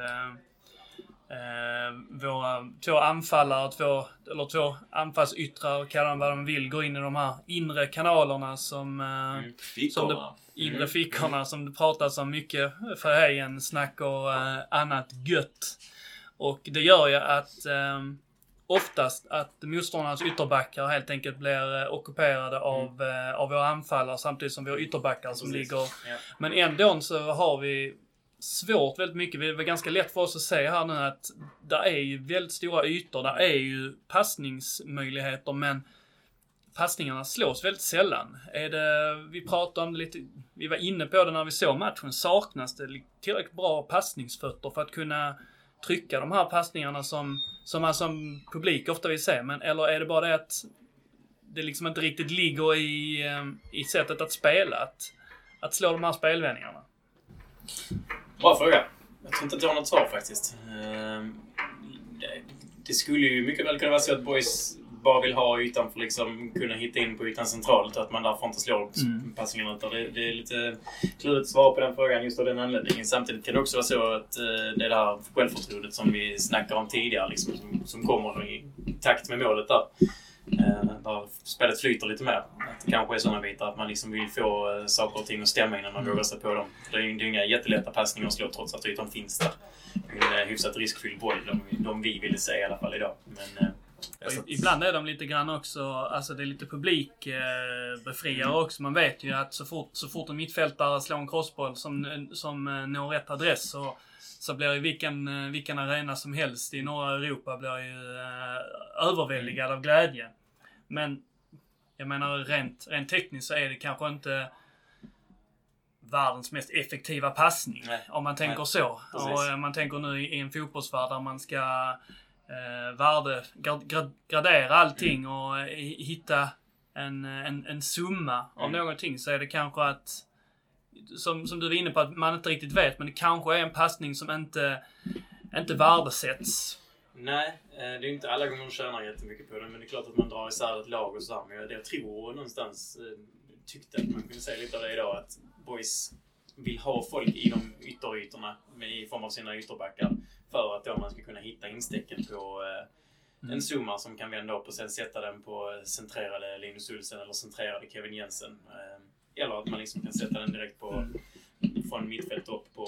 eh, våra två anfallare, två, eller två anfallsyttrar, kalla dem vad de vill, går in i de här inre kanalerna som eh, Fickorna. inre Mm. fickorna som det pratas om mycket för Hejen, snack och eh, annat gött. Och det gör ju att eh, oftast att motståndarnas ytterbackar helt enkelt blir eh, ockuperade av, eh, av våra anfallare samtidigt som vi har ytterbackar som Precis. ligger... Ja. Men ändå så har vi svårt väldigt mycket. Det var ganska lätt för oss att se här nu att det är ju väldigt stora ytor. Där är ju passningsmöjligheter men passningarna slås väldigt sällan. Är det, vi pratade om det lite, vi var inne på det när vi såg matchen. Saknas det tillräckligt bra passningsfötter för att kunna trycka de här passningarna som, som man som publik ofta vill se? Men, eller är det bara det att det liksom inte riktigt ligger i, eh, i sättet att spela? Att, att slå de här spelvändningarna? Bra fråga. Jag tror inte att jag har något svar faktiskt. Ehm, det- skulle ju mycket väl kunna vara så att boys bara vill ha ytan för att liksom kunna hitta in på ytan centralt och att man därför inte slår Mm. passningarna. Det, det är lite klurigt att svara på den frågan just av den anledningen. Samtidigt kan det också vara så att eh, det är det här självförtroendet som vi snackade om tidigare liksom, som, som kommer i takt med målet där. Eh, där spelet flyter lite mer. Att det kanske är sådana bitar att man liksom vill få eh, saker och ting att stämma innan man Mm. vågar sig på dem. Det är ju inga jättelätta passningar att slå trots att ytan finns där. En eh, hyfsat riskfylld boll, de, de vi ville se i alla fall idag. Men, eh, Ibland är de lite grann också, alltså det är lite publikbefriare eh, befriare också. Man vet ju att så fort, så fort en mittfältare slår en crossboll som, som eh, når rätt adress så, så blir ju vilken, eh, vilken arena som helst i norra Europa blir ju eh, överväldigad av glädje. Men jag menar rent, rent tekniskt så är det kanske inte världens mest effektiva passning. Nej. Om man tänker Nej. så. Precis. Och eh, man tänker nu i, en fotbollsvärld där man ska eh, värde, grad, grad, gradera allting och eh, hitta en, en, en summa av Mm. någonting så är det kanske att som, som du var inne på, att man inte riktigt vet, men det kanske är en passning som inte, inte värdesätts. Nej, eh, det är inte alla gånger de tjänar jättemycket på det. Men det är klart att man drar isär ett lag och sådär. Men jag, jag tror någonstans, eh, tyckte att man kunde se lite av det idag, att boys vill ha folk i de ytterytorna i form av sina ytterbackar. För att då man ska kunna hitta instecken på eh, en zoomar som kan vända upp och sen sätta den på centrerade Linus Olsson eller centrerade Kevin Jensen. Eller att man liksom kan sätta den direkt på, från mittfält upp på,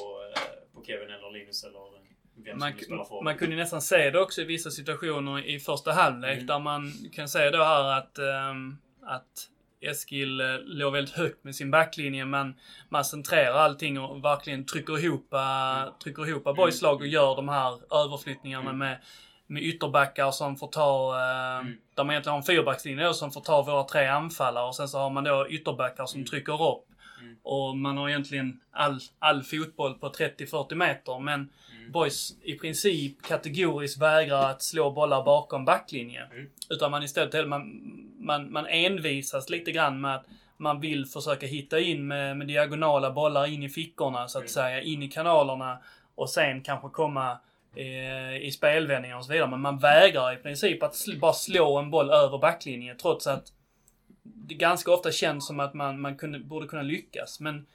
på Kevin eller Linus eller vem Man, nu spelar forward. man kunde nästan se det också i vissa situationer i första halvlek Mm. där man kan säga då här att, ehm, att Eskil eh, låg väldigt högt med sin backlinje men man centrerar allting och verkligen trycker ihop, mm. trycker ihop boys lag och gör de här överflyttningarna Mm. med, med ytterbackar som får ta, eh, Mm. där man egentligen har en fyrbackslinje som får ta våra tre anfallare och sen så har man då ytterbackar som Mm. trycker upp. Mm. Och man har egentligen all, all fotboll på 30-40 meter men Mm. Boys i princip kategoriskt vägrar att slå bollar bakom backlinjen. Mm. Utan man istället man, man, man envisas lite grann med att man vill försöka hitta in med, med diagonala bollar in i fickorna så att Mm. säga, in i kanalerna och sen kanske komma eh, i spelvändningar och så vidare. Men man vägrar i princip att sl- bara slå en boll över backlinjen trots att det ganska ofta känns som att man, man kunde, borde kunna lyckas. Men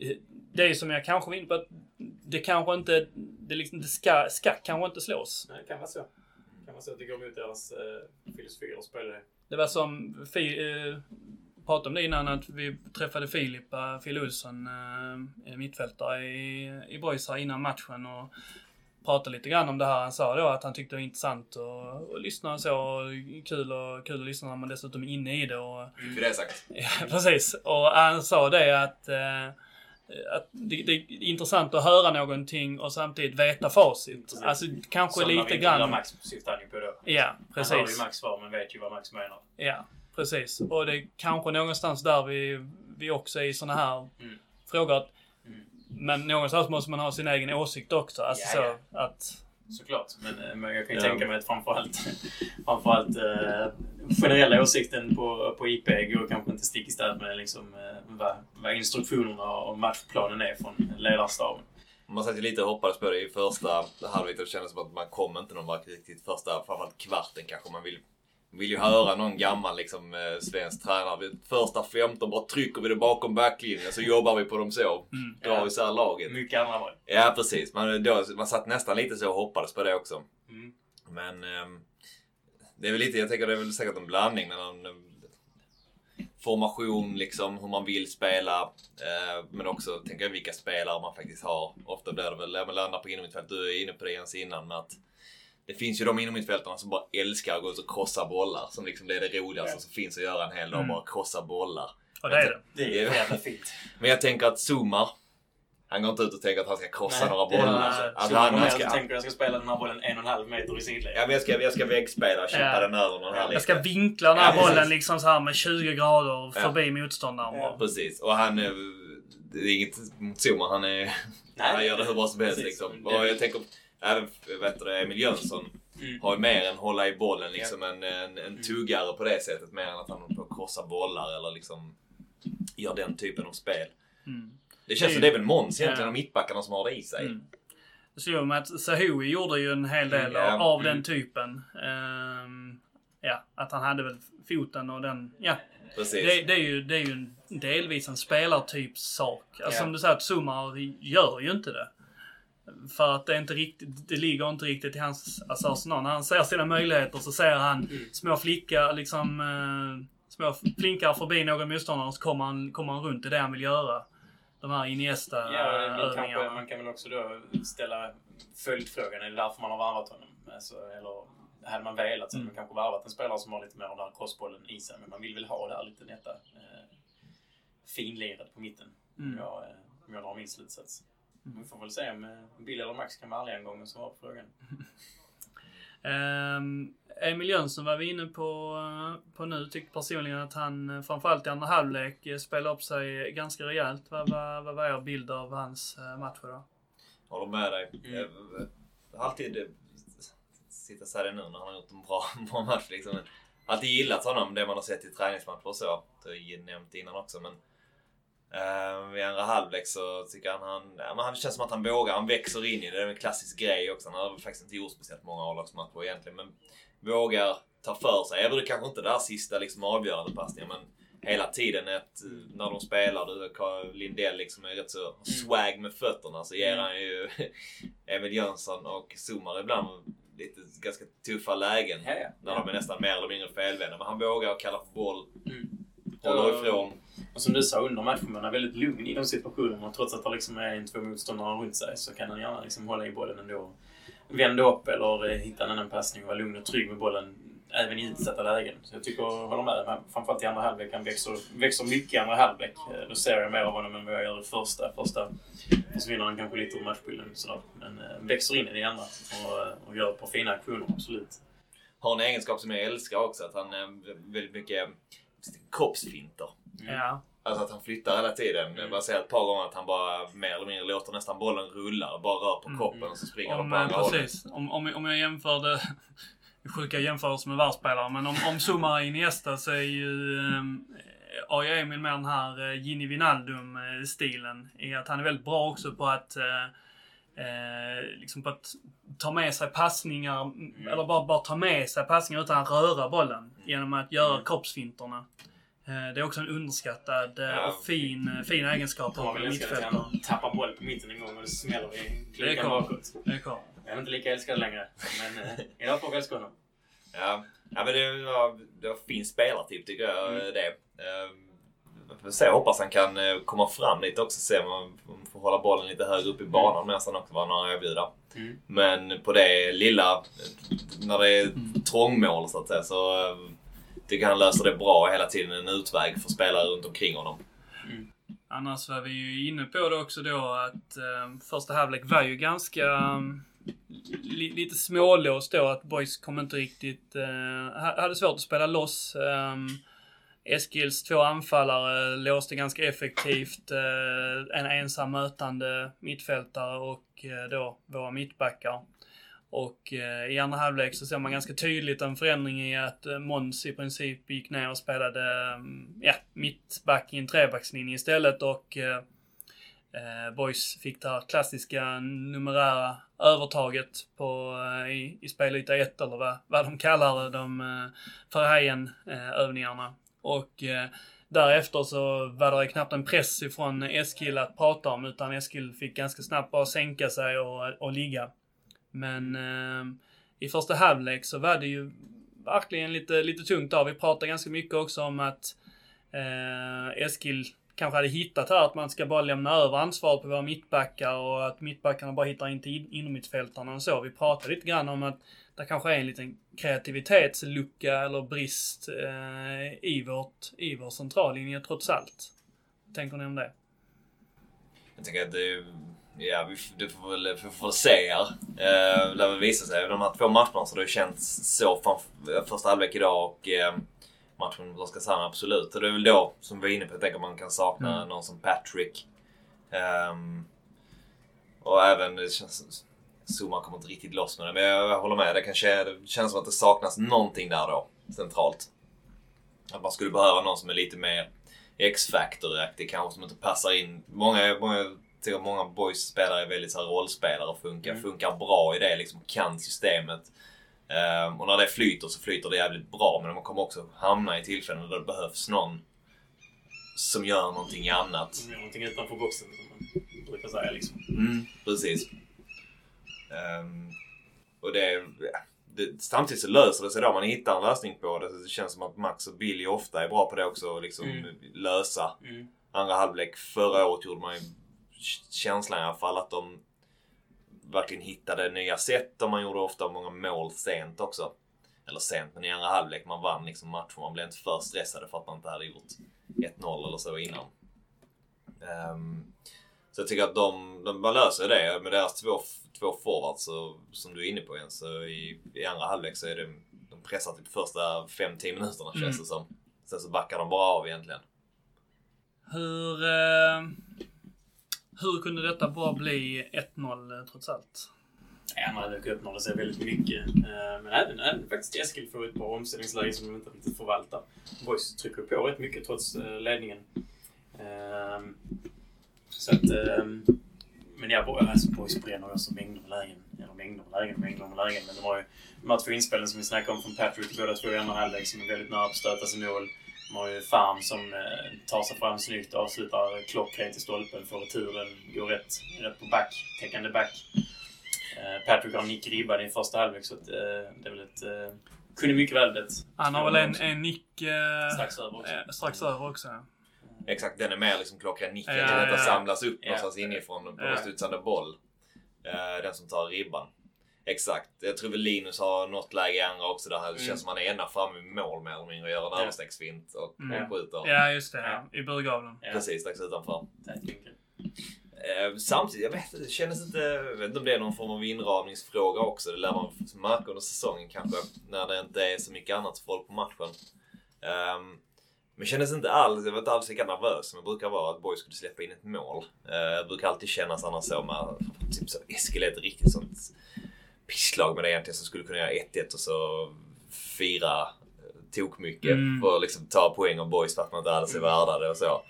eh, det är som jag kanske var inne på, att det kanske inte, det, liksom, det ska, ska kanske inte slås. Nej, det kan vara så. Det kan vara så att det går emot deras eh, filosofi och spelare. Det var som Fi, eh, pratade om det innan, att vi träffade Filip, Phil Olsson, eh, mittfältare i, i Boys här innan matchen och pratade lite grann om det här. Han sa då att han tyckte det var intressant att, att lyssna och så. Och kul, och, kul att lyssna när man dessutom är inne i det. Och, Fick vi det sagt? (laughs) Ja, precis. Och han sa det att, eh, att det, det är intressant att höra någonting och samtidigt veta facit. Precis. Alltså kanske Som lite grann... Max syftade han ju på då. Ja, Han hör ju precis. Max svar men vet ju vad Max menar. Ja, precis. Och det är kanske någonstans där vi, vi också är i såna här Mm. frågor. Att. Men någonstans måste man ha sin egen åsikt också. Alltså Ja, så att... Såklart. Men, eh, men jag kan ju Ja. tänka mig att framförallt, (laughs) framförallt eh, generella åsikten på, på IP går kanske inte stick i stäv med liksom, eh, vad, vad instruktionerna och matchplanen är från ledarstaben. Man satt ju lite och hoppades på det i första halvlek och det kändes som att man kom inte någon riktigt första, framförallt kvarten kanske. Man vill, vill ju höra någon gammal liksom, eh, svensk tränare. Första 15 bara trycker vi det bakom backlinjen så jobbar vi på dem så. Mm. Drar Ja. isär laget. Mycket andra mål. Ja precis. Man, då, man satt nästan lite så och hoppades på det också. Mm. Men ehm, det är väl lite, jag tänker det är väl säkert en blandning mellan eh, formation, liksom hur man vill spela. Eh, men också tänker jag vilka spelare man faktiskt har. Ofta blir det väl, man landar på innermittfält. Du är inne på det Jens innan med att det finns ju de innermittfältarna som bara älskar att gå ut och krossa bollar. Som liksom det är det roligaste som finns att göra en hel dag. Mm. Bara krossa bollar. Och det är det. Det är Ja. (laughs) jävla fint. Men jag tänker att Zumar, han går inte ut och tänker att han ska krossa Nej, några är- bollar. alltså, Att Så han, han ska... tänker jag ska spela den här bollen en och en halv meter i sidled. Ja, men jag ska, jag ska väggspela, chippa Ja. den över någon här Jag lite. ska vinkla den här Ja, precis. bollen liksom så här med 20 grader Ja. förbi motståndaren. Ja. Precis. Och han... eh, Det är inget mot Zuma. Han, är, han gör det hur bra som helst liksom. Och jag tänker... Även vet du, det, Emil Jönsson Mm. har ju mer än hålla i bollen liksom en, en, en tuggare på det sättet. Mer än att han håller på att krossa bollar eller liksom gör den typen av spel. Mm. Det känns som det är väl Måns egentligen Ja. och mittbackarna som har det i sig. Mm. Det mig att Sahoui gjorde ju en hel del Mm, ja. av Mm. den typen. Ehm, ja, att han hade väl foten och den... Ja, Precis. det, det, är ju, det är ju en, delvis en spelartyps sak. Alltså Ja. som du säger, att Sumar gör ju inte det. För att det är inte riktigt, det ligger inte riktigt i hans alltså, arsenal. När han ser sina möjligheter så ser han Mm. små flickor, liksom eh, små flinkar förbi någon motståndare och så kommer han, kommer han runt i det han vill göra. De här Ja, Iniesta-övningarna. kanske, man kan väl också då ställa följdfrågan. Är det därför man har varvat honom? Alltså, eller hade man velat så hade man kanske varvat en spelare som har lite mer av den här crossbollen i sig. Men man vill väl ha det här lite detta eh, finliret på mitten. Mm. Om, jag, eh, om jag drar min slutsats. Vi får väl se om eh, Bill eller Max kan vara ärliga en gång och svara på frågan. Um, (laughs) Emil Jönsson var vi inne på, eh, på nu. Tyckte personligen att han eh, framförallt i andra halvlek spelade upp sig ganska rejält. Vad, vad, vad var er bild av hans matcher då? Håller med dig. Mm. Jag har alltid sitta och säga det nu när han har gjort en bra, (laughs) bra match liksom. Men alltid gillat honom, det man har sett i träningsmatcher och så. Det har jag nämnt innan också men Uh, I andra halvlek så tycker han han... Ja, men det känns som att han vågar. Han växer in i det. Det är en klassisk grej också. Han har faktiskt inte gjort speciellt många A-lagsmatcher egentligen. Men vågar ta för sig. Även det kanske inte där sista liksom avgörande passningen. Men hela tiden ett, när de spelar. Du, Lindell liksom är rätt så swag med fötterna. Så ger han ju (laughs) Emil Jönsson och Zumar ibland lite ganska tuffa lägen. Ja, ja. När de är nästan mer eller mindre felvända. Men han vågar kalla på boll. Mm. Håller ifrån. Och som du sa under matchen, man är väldigt lugn i de situationerna. Trots att det liksom är en, två motståndare runt sig så kan han gärna liksom hålla i bollen ändå. Vända upp eller eh, hitta en annan passning och vara lugn och trygg med bollen även i utsatta lägen. Så jag tycker, jag håller med. Framförallt i andra halvlek. Han växer, växer mycket i andra halvlek. Eh, då ser jag mer av honom än vad jag gör i första. Första försvinner han kanske lite ur matchbilden. Sådär. Men äh, växer in i det andra och, och gör ett par fina aktioner, absolut. Har en egenskap som jag älskar också. Att han är väldigt mycket kroppsfinter. Mm. Ja. Alltså att han flyttar hela tiden. Mm. Jag bara ser ett par gånger att han bara mer eller mindre låter nästan bollen rulla och bara rör på mm. kroppen och så springer om, de på andra precis. hållet. Om, om, om jag jämför det (laughs) sjuka jämförelser med världsspelare. Men om, om Zuma är Iniesta så är ju eh, AJ Emil mer den här eh, Gini Wijnaldum-stilen. I att han är väldigt bra också på att eh, eh, liksom på att ta med sig passningar, mm. eller bara, bara ta med sig passningar utan att röra bollen. Mm. Genom att göra mm. kroppsfinterna. Eh, det är också en underskattad eh, ja. och fin, fin egenskap på mittfältare. Han tappar boll på mitten en gång och det smäller i klykan bakåt. Det är klart. Jag är inte lika älskad längre. Men eh, idag får vi älska honom. Ja. ja, men det var, det var fin spelartyp tycker jag. Mm. det. Uh, se, hoppas han kan komma fram lite också. Se om man får hålla bollen lite högre upp i banan mm. medan också vad han har att erbjuda. Mm. Men på det lilla, när det är trångmål så att säga, så uh, tycker han löser det bra hela tiden. En utväg för spelare runt omkring honom. Mm. Annars var vi ju inne på det också då att uh, första halvlek var ju ganska um, li, lite smålåst då. Att Boys kom inte riktigt... Uh, hade svårt att spela loss. Um, Eskils två anfallare låste ganska effektivt. Eh, en ensam mötande mittfältare och eh, då våra mittbackar. Och eh, i andra halvlek så ser man ganska tydligt en förändring i att Måns i princip gick ner och spelade mm, ja, mittback i en trebackslinje istället och eh, Boys fick det här klassiska numerära övertaget på, i, i spelyta 1 eller vad, vad de kallar de eh, Verheyen-övningarna. Och eh, Därefter så var det knappt en press ifrån Eskil att prata om utan Eskil fick ganska snabbt bara sänka sig och, och ligga. Men eh, i första halvlek så var det ju verkligen lite, lite tungt där. Vi pratade ganska mycket också om att eh, Eskil kanske hade hittat här att man ska bara lämna över ansvaret på våra mittbackar och att mittbackarna bara hittar in till innermittfältarna och så. Vi pratade lite grann om att det kanske är en liten kreativitetslucka eller brist eh, i, vårt, i vår centrallinje trots allt. Vad tänker ni om det? Jag tänker att det Ja, vi, det får väl, vi får se här. Eh, lär väl visa sig. De här två matcherna så det har känts så från första halvlek idag och eh, matchen mot Oskarshamn absolut. Och det är väl då, som vi var inne på, jag tänker man kan sakna mm. någon som Patrick. Um, och även, det känns, Zuma kommer inte riktigt loss med det, men jag, håller med. Det, kanske, det känns som att det saknas någonting där då, centralt. Att man skulle behöva någon som är lite mer X-Factor-aktig kanske, som inte passar in. Många, många många boys-spelare är väldigt så här, rollspelare och funkar, mm. funkar bra i det. Liksom, kan systemet. Um, och när det flyter så flyter det jävligt bra. Men man kommer också hamna i tillfällen där det behövs någon som gör någonting annat. Som gör någonting utanför boxen, som man brukar säga. Liksom. Mm, precis. Um, och det, det, samtidigt så löser det sig då. Man hittar en lösning på det. Så det känns som att Max och Billy ofta är bra på det också. Liksom mm. lösa. Mm. Andra halvlek förra året gjorde man ju känslan i alla fall att de verkligen hittade nya sätt och man gjorde ofta många mål sent också. Eller sent, men i andra halvlek. Man vann liksom matchen. Man blev inte för stressade för att man inte hade gjort 1-0 eller så innan. Um, så jag tycker att de, de man löser det med deras två, två forwards, så, som du är inne på igen. Så i, i andra halvlek så är det, de pressar typ första 5-10 minuterna känns mm. det som. Sen så backar de bara av egentligen. Hur... Eh hur kunde detta bara bli 1-0 eh, trots allt? Andra halvlek öppnade sig väldigt mycket. Eh, Men även, även faktiskt Eskil får ett bra omställningsläge som de inte riktigt förvaltar. Boys trycker på rätt mycket trots ledningen. Så att... eh, Men ja, Boys- alltså Boys bränner också mängder med lägen. Eller mängder med lägen, mängder med lägen. Men de har ju de här två inspelen som vi snackade om från Patrick, båda två i andra halvlek, som är väldigt nära på att stöta sig mål. De har ju Farm som eh, tar sig fram snyggt, avslutar klockrent i stolpen, får returen, går rätt, rätt på back, täckande back. Eh, Patrick har en nick ribbad i första halvlek så att, eh, det är väl ett... Kunde mycket väl blivit Han har väl en, en nick strax över också. strax över också. ja. Exakt, den är mer liksom klockren nicken. Ja, den ja, ja. samlas upp Ja. någonstans inifrån på Ja. studsande boll. Eh, den som tar ribban. Exakt. Jag tror väl Linus har något läge i andra också där det Mm. känns som han är ena framme i mål mer eller mindre och gör en överstegsfint och, Mm. och skjuter. Ja, just det. Ja. I burgavlen. Ja, Precis strax utanför. Eh, samtidigt, jag vet det kändes inte... Jag vet inte om det är någon form av inramningsfråga också. Det lär man märka under säsongen kanske. När det inte är så mycket annat folk på matchen. Um, men kändes inte alls, jag var inte alls lika nervös som jag brukar vara att Boys skulle släppa in ett mål. Eh, jag brukar alltid känna annars så med typ så Eskil är ett riktigt sånt pisslag med det egentligen som skulle kunna göra 1-1 och så fira eh, tok mycket Mm. för att liksom ta poäng av Boys för att man inte alls är värda det och så.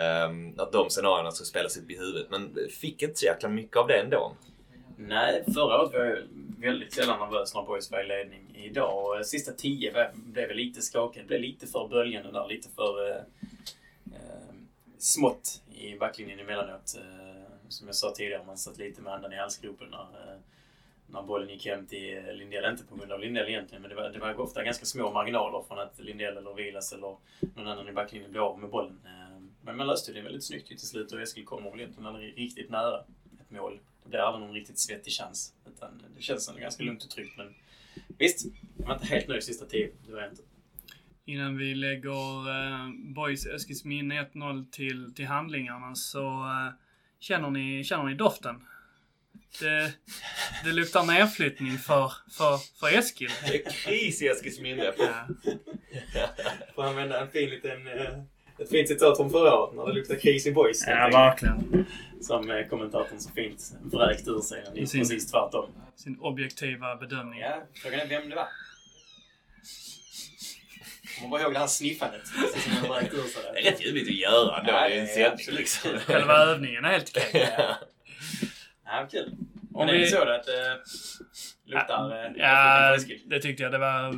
Ehm, att de scenarierna ska spelas upp i huvudet. Men fick inte så jäkla mycket av det ändå. Nej, förra året var jag väldigt sällan nervös när Boys var i ledning. Idag, eh, sista tio, blev jag lite skakad. Blev lite för böljande där. Lite för eh, eh, smått i backlinjen emellanåt. Eh, som jag sa tidigare, man satt lite med andan i halsgropen när, eh, när bollen gick hem till eh, Lindell. Inte på grund av Lindell egentligen, men det var, det var ofta ganska små marginaler från att Lindell eller Vilas eller någon annan i backlinjen blev av med bollen. Eh, men man löste det väldigt snyggt till slut och Eskil kommer väl egentligen aldrig riktigt nära ett mål. Det blir aldrig någon riktigt svettig chans. Utan det känns som ganska lugnt och tryggt. Men visst, jag var inte helt nöjd sista tio. Det var jag inte. Innan vi lägger eh, Boys Eskilsminne 1-0 till, till handlingarna så eh, känner, ni, känner ni doften? Det, det luktar nedflyttning för, för, för Eskil. Det är kris i Eskils minne. Ja. Får använda en fin liten... eh, Ett fint citat från förra året när det luktar kris i boys. ja, verkligen. Som eh, kommentatorn så fint vräkt ur sig. Det är Sin- precis tvärtom. Sin objektiva bedömning. Ja, frågan är vem det var. Kommer bara ihåg det här sniffandet. Det är rätt jobbigt att göra ändå. Ja, det är en sändning liksom. Själva övningen är helt okej. (laughs) Ja. Ja, kul. Om Men är det vi- så att det luktar... eh, Ja, Eskil? det tyckte jag. Det var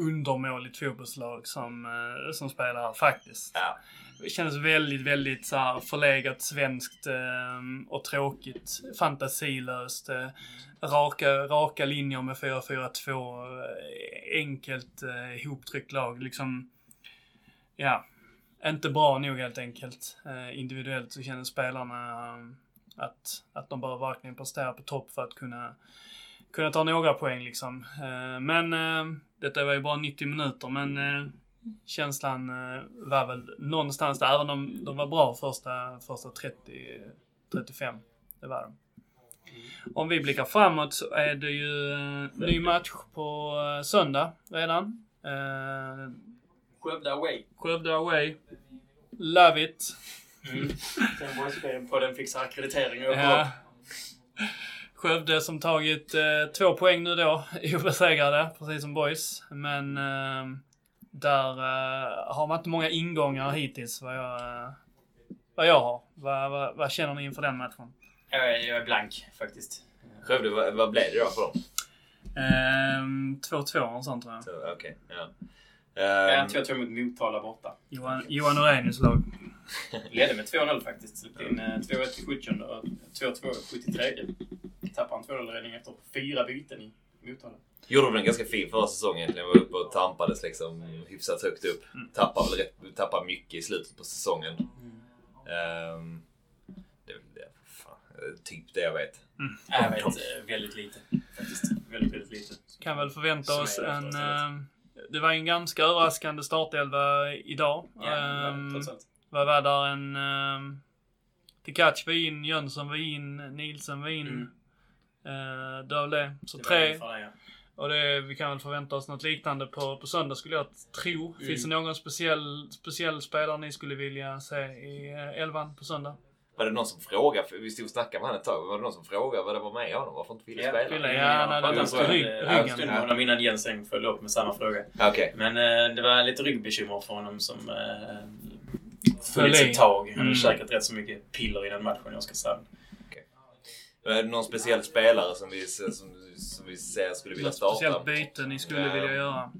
undermåligt fotbollslag som, eh, som spelar här, faktiskt. Ja. Det kändes väldigt, väldigt så här förlegat svenskt eh, och tråkigt. Fantasilöst. Eh, raka, raka linjer med 4-4-2. Eh, enkelt eh, ihoptryckt lag. Liksom, ja, inte bra nog helt enkelt. Individuellt så känner spelarna att, att de bör verkligen prestera på topp för att kunna, kunna ta några poäng liksom. Men detta var ju bara 90 minuter, men eh, känslan eh, var väl någonstans där, även om de var bra första, första 30, 35. Det var de. Om vi blickar framåt så är det ju eh, ny match på eh, söndag redan. Eh, Skövde away. Skövde away. Love it. Mm. Sen på den fixar akkreditering och Ja. Skövde som tagit eh, två poäng nu då, (laughs) obesegrade, precis som boys. Men eh, där eh, har man inte många ingångar hittills, vad jag, eh, vad jag har. Vad, vad, vad känner ni inför den matchen? Jag är, jag är blank faktiskt. Skövde, vad, vad blev det då för dem? Ehm, 2-2 och sånt tror jag. Okej, ja. Jag Ehm, tror jag tog emot Motala borta. Johan, Johan Orenius lag. Ledde med 2-0 faktiskt. Släppte in eh, 2-1 i 70 och 2-2 i 73. Tappade en 2-0-ledning efter fyra byten i Motala. gjorde de en ganska fin förra säsongen egentligen. Var uppe och tampades liksom hyfsat högt upp. Tappade väl rätt, tappade mycket i slutet på säsongen. Ehm, det är väl det, fan, typ det jag vet. Nej, jag vet eh, väldigt lite faktiskt. Väldigt, väldigt lite. Kan väl förvänta oss en... första, Eh, det var en ganska överraskande startelva idag. Ja, Ehm, trots allt. Vad var där en... Um, Tikac var in, Jönsson var in, Nielsen var in. Mm. Eh, det var det. Så Det tre. det, ja. Och det, vi kan väl förvänta oss något liknande på, på söndag skulle jag tro. Mm. Finns det någon speciell, speciell spelare ni skulle vilja se i eh, elvan på söndag? Var det någon som frågade? För vi stod och snackade med honom ett tag. Var det någon som frågade vad det var med honom? Varför inte Fille Ja, spela? Fille, Ja, nej, det var en ryggen. med honom innan Jens sen följde upp med samma fråga. Okej. Men eh, det var lite ryggbekymmer för honom som eh, funnits ett tag. Han hade Mm. käkat rätt så mycket piller innan matchen i Oskarshamn. Är det någon speciell spelare som vi, som, som vi ser skulle vilja starta? speciellt byte ni skulle Ja. vilja göra?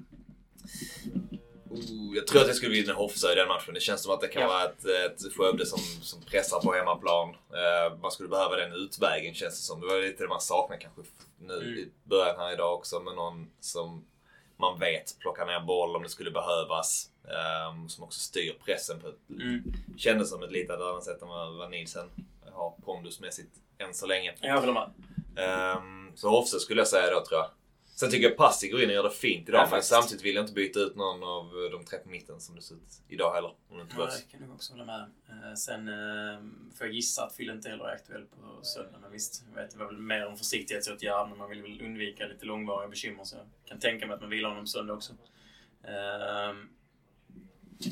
Oh, jag tror att jag skulle vinna Hofsa i den matchen. Det känns som att det kan Ja. vara ett, ett Skövde som, som pressar på hemmaplan. Eh, man skulle behöva den utvägen känns det som. Det var lite det man saknar kanske nu Mm. i början här idag också. Med någon som man vet plockar ner boll om det skulle behövas. Eh, som också styr pressen på ett Mm. Kändes som ett lite annat sätt än vad, vad Nielsen har pondusmässigt än så länge. Jag håller med. Um, så Hofse skulle jag säga då tror jag. Sen tycker jag Passi går in och gör det fint idag. Ja, men samtidigt vill jag inte byta ut någon av de tre på mitten som det ser ut idag heller. Om det inte Ja, det kan jag också hålla med. Eh, Sen eh, får jag gissa att Phil inte heller är aktuell på söndag. Men visst, jag vet, det var väl mer en försiktighetsåtgärd. Men man vill väl undvika lite långvariga bekymmer. Så jag kan tänka mig att man vilar honom söndag också. Ehm,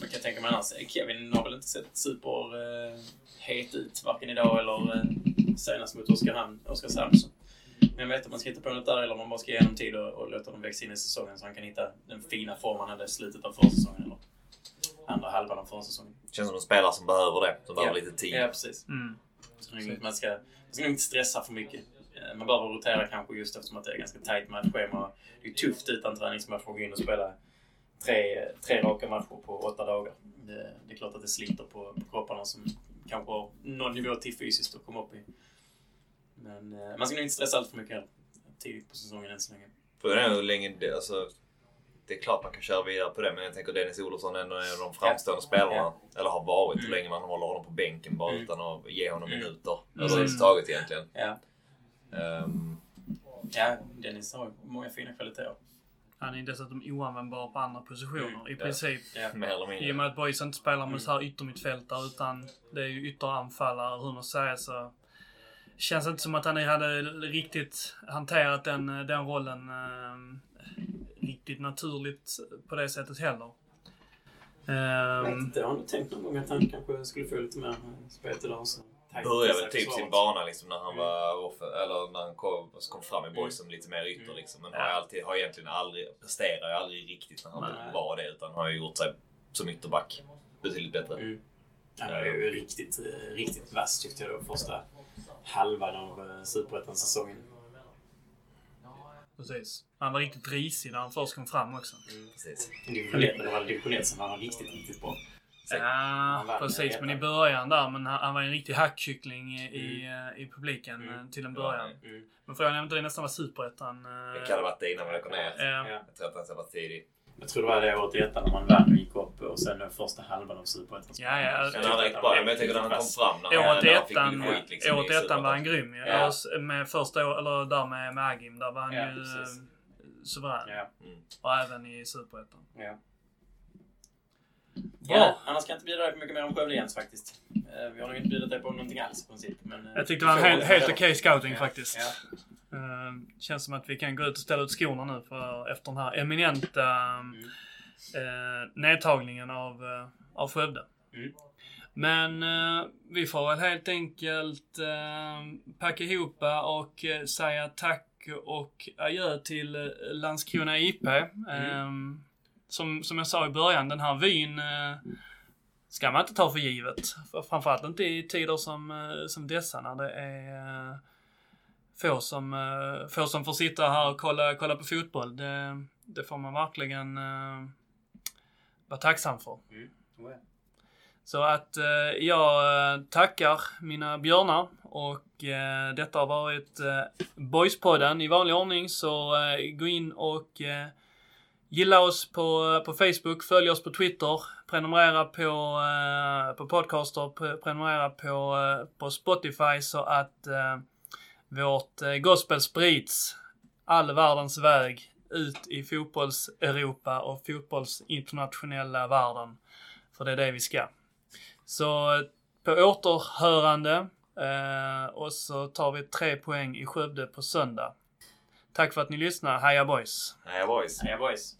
Jag kan tänka mig annars. eh, Kevin har väl inte sett super eh, ut. Varken idag eller senast mot Oskarshamn. Oskarshamn. Så. Men jag vet att man ska hitta på något där eller om man bara ska ge honom tid och, och låta honom växa in i säsongen så han kan hitta den fina form han hade i slutet av försäsongen. Eller andra halvan av försäsongen. Känns som en spelare som behöver det. Som behöver Ja. lite tid. Ja, precis. Mm. Så man, ska, man ska nog inte stressa för mycket. Eh, Man behöver rotera kanske just eftersom att det är ganska tajt matchschema. Det är tufft utan träningsmatch att gå in och spela tre, tre raka matcher på åtta dagar. Det, det är klart att det sliter på, på kropparna som kanske har någon nivå till fysiskt att komma upp i. Men eh, man ska nog inte stressa allt för mycket heller. Tidigt på säsongen än så länge. För det är hur länge det, alltså, det är klart man kan köra vidare på det, men jag tänker Dennis Olofsson är en av de framstående spelarna. Ja. Eller har varit. Mm. Hur länge man håller honom på bänken bara Mm. utan att ge honom Mm. minuter. Mm. Överhuvudtaget egentligen. Ja, Um, ja Dennis har många fina kvaliteter. Han är dessutom oanvändbar på andra positioner Mm, i princip. Mer eller I och med att Boys inte spelar med Mm. så här yttermittfältare utan det är ju ytteranfallare, hur man säger så. Känns inte som att han hade riktigt hanterat den, den rollen eh, riktigt naturligt på det sättet heller. Jag vet Ehm, inte, jag har nog tänkt någon gång att han kanske skulle få lite mer spelet idag. Så tajt Började väl typ sin bana liksom när han Mm. var off- eller när han kom, kom fram i boys Mm. som lite mer ytter Mm. liksom. Men har, alltid, har egentligen aldrig, presterar ju aldrig riktigt när han Nej. var det utan har ju gjort sig som ytterback betydligt bättre. Mm. Han var ju riktigt, eh, riktigt vass tyckte jag då första halvan av eh, Superettan-säsongen. precis. Han var riktigt risig när han först kom fram också. Precis. Division 1, men det var division 1 som var han riktigt, riktigt bra. Säkert. Ja, precis. Men i början där, men han, han var en riktig hackkyckling i, i, eh, i publiken Mm. eh, till en början. Mm. Men frågan är om inte det nästan var superettan. Det kan ha varit det innan man åker ner. Ja. Ja. Jag tror att han ska vara tidig. Jag tror det var det året i ettan när man vann och gick upp och sen den första halvan av Superettan. Ja, ja. Men han riktigt bra. Men jag tänker när han kom fram. När han, Året i när han fick ettan, skit liksom, året ettan var han grym. Ja. Ja. Med första år, eller där med, med Agim, där var han Ja, ju precis. eh, suverän. Ja. Mm. Och även i superettan. Ja. Bra. Ja, annars kan jag inte bjuda dig på mycket mer om Skövde Jens faktiskt. Eh, Vi har nog inte bjudit dig på någonting alls i princip. Men, eh, Jag tyckte det var en helt, helt okej scouting Ja, faktiskt. Ja. Eh, känns som att vi kan gå ut och ställa ut skorna nu för, efter den här eminenta Mm. Eh, nedtagningen av, eh, av Skövde. Mm. Men eh, vi får väl helt enkelt eh, packa ihop och eh, säga tack och adjö till eh, Landskrona IP. Eh, som, som jag sa i början, den här vyn eh, ska man inte ta för givet. För- Framförallt inte i tider som, som dessa när det är få som, få som får sitta här och kolla, kolla på fotboll. Det, det får man verkligen vara tacksam för. Mm. Oh. Så att eh, jag eh, tackar mina björnar och eh, detta har varit eh, Boyspodden i vanlig ordning så eh, gå in och eh, gilla oss på, på Facebook, följ oss på Twitter, prenumerera på, eh, på podcaster, pre- prenumerera på, eh, på Spotify så att eh, vårt eh, gospel sprids all världens väg ut i fotbolls-Europa och fotbollsinternationella världen. För det är det vi ska. Så på återhörande eh, och så tar vi tre poäng i Skövde på söndag. Tack för att ni lyssnar. Heja boys! Nej, boys. Heja boys!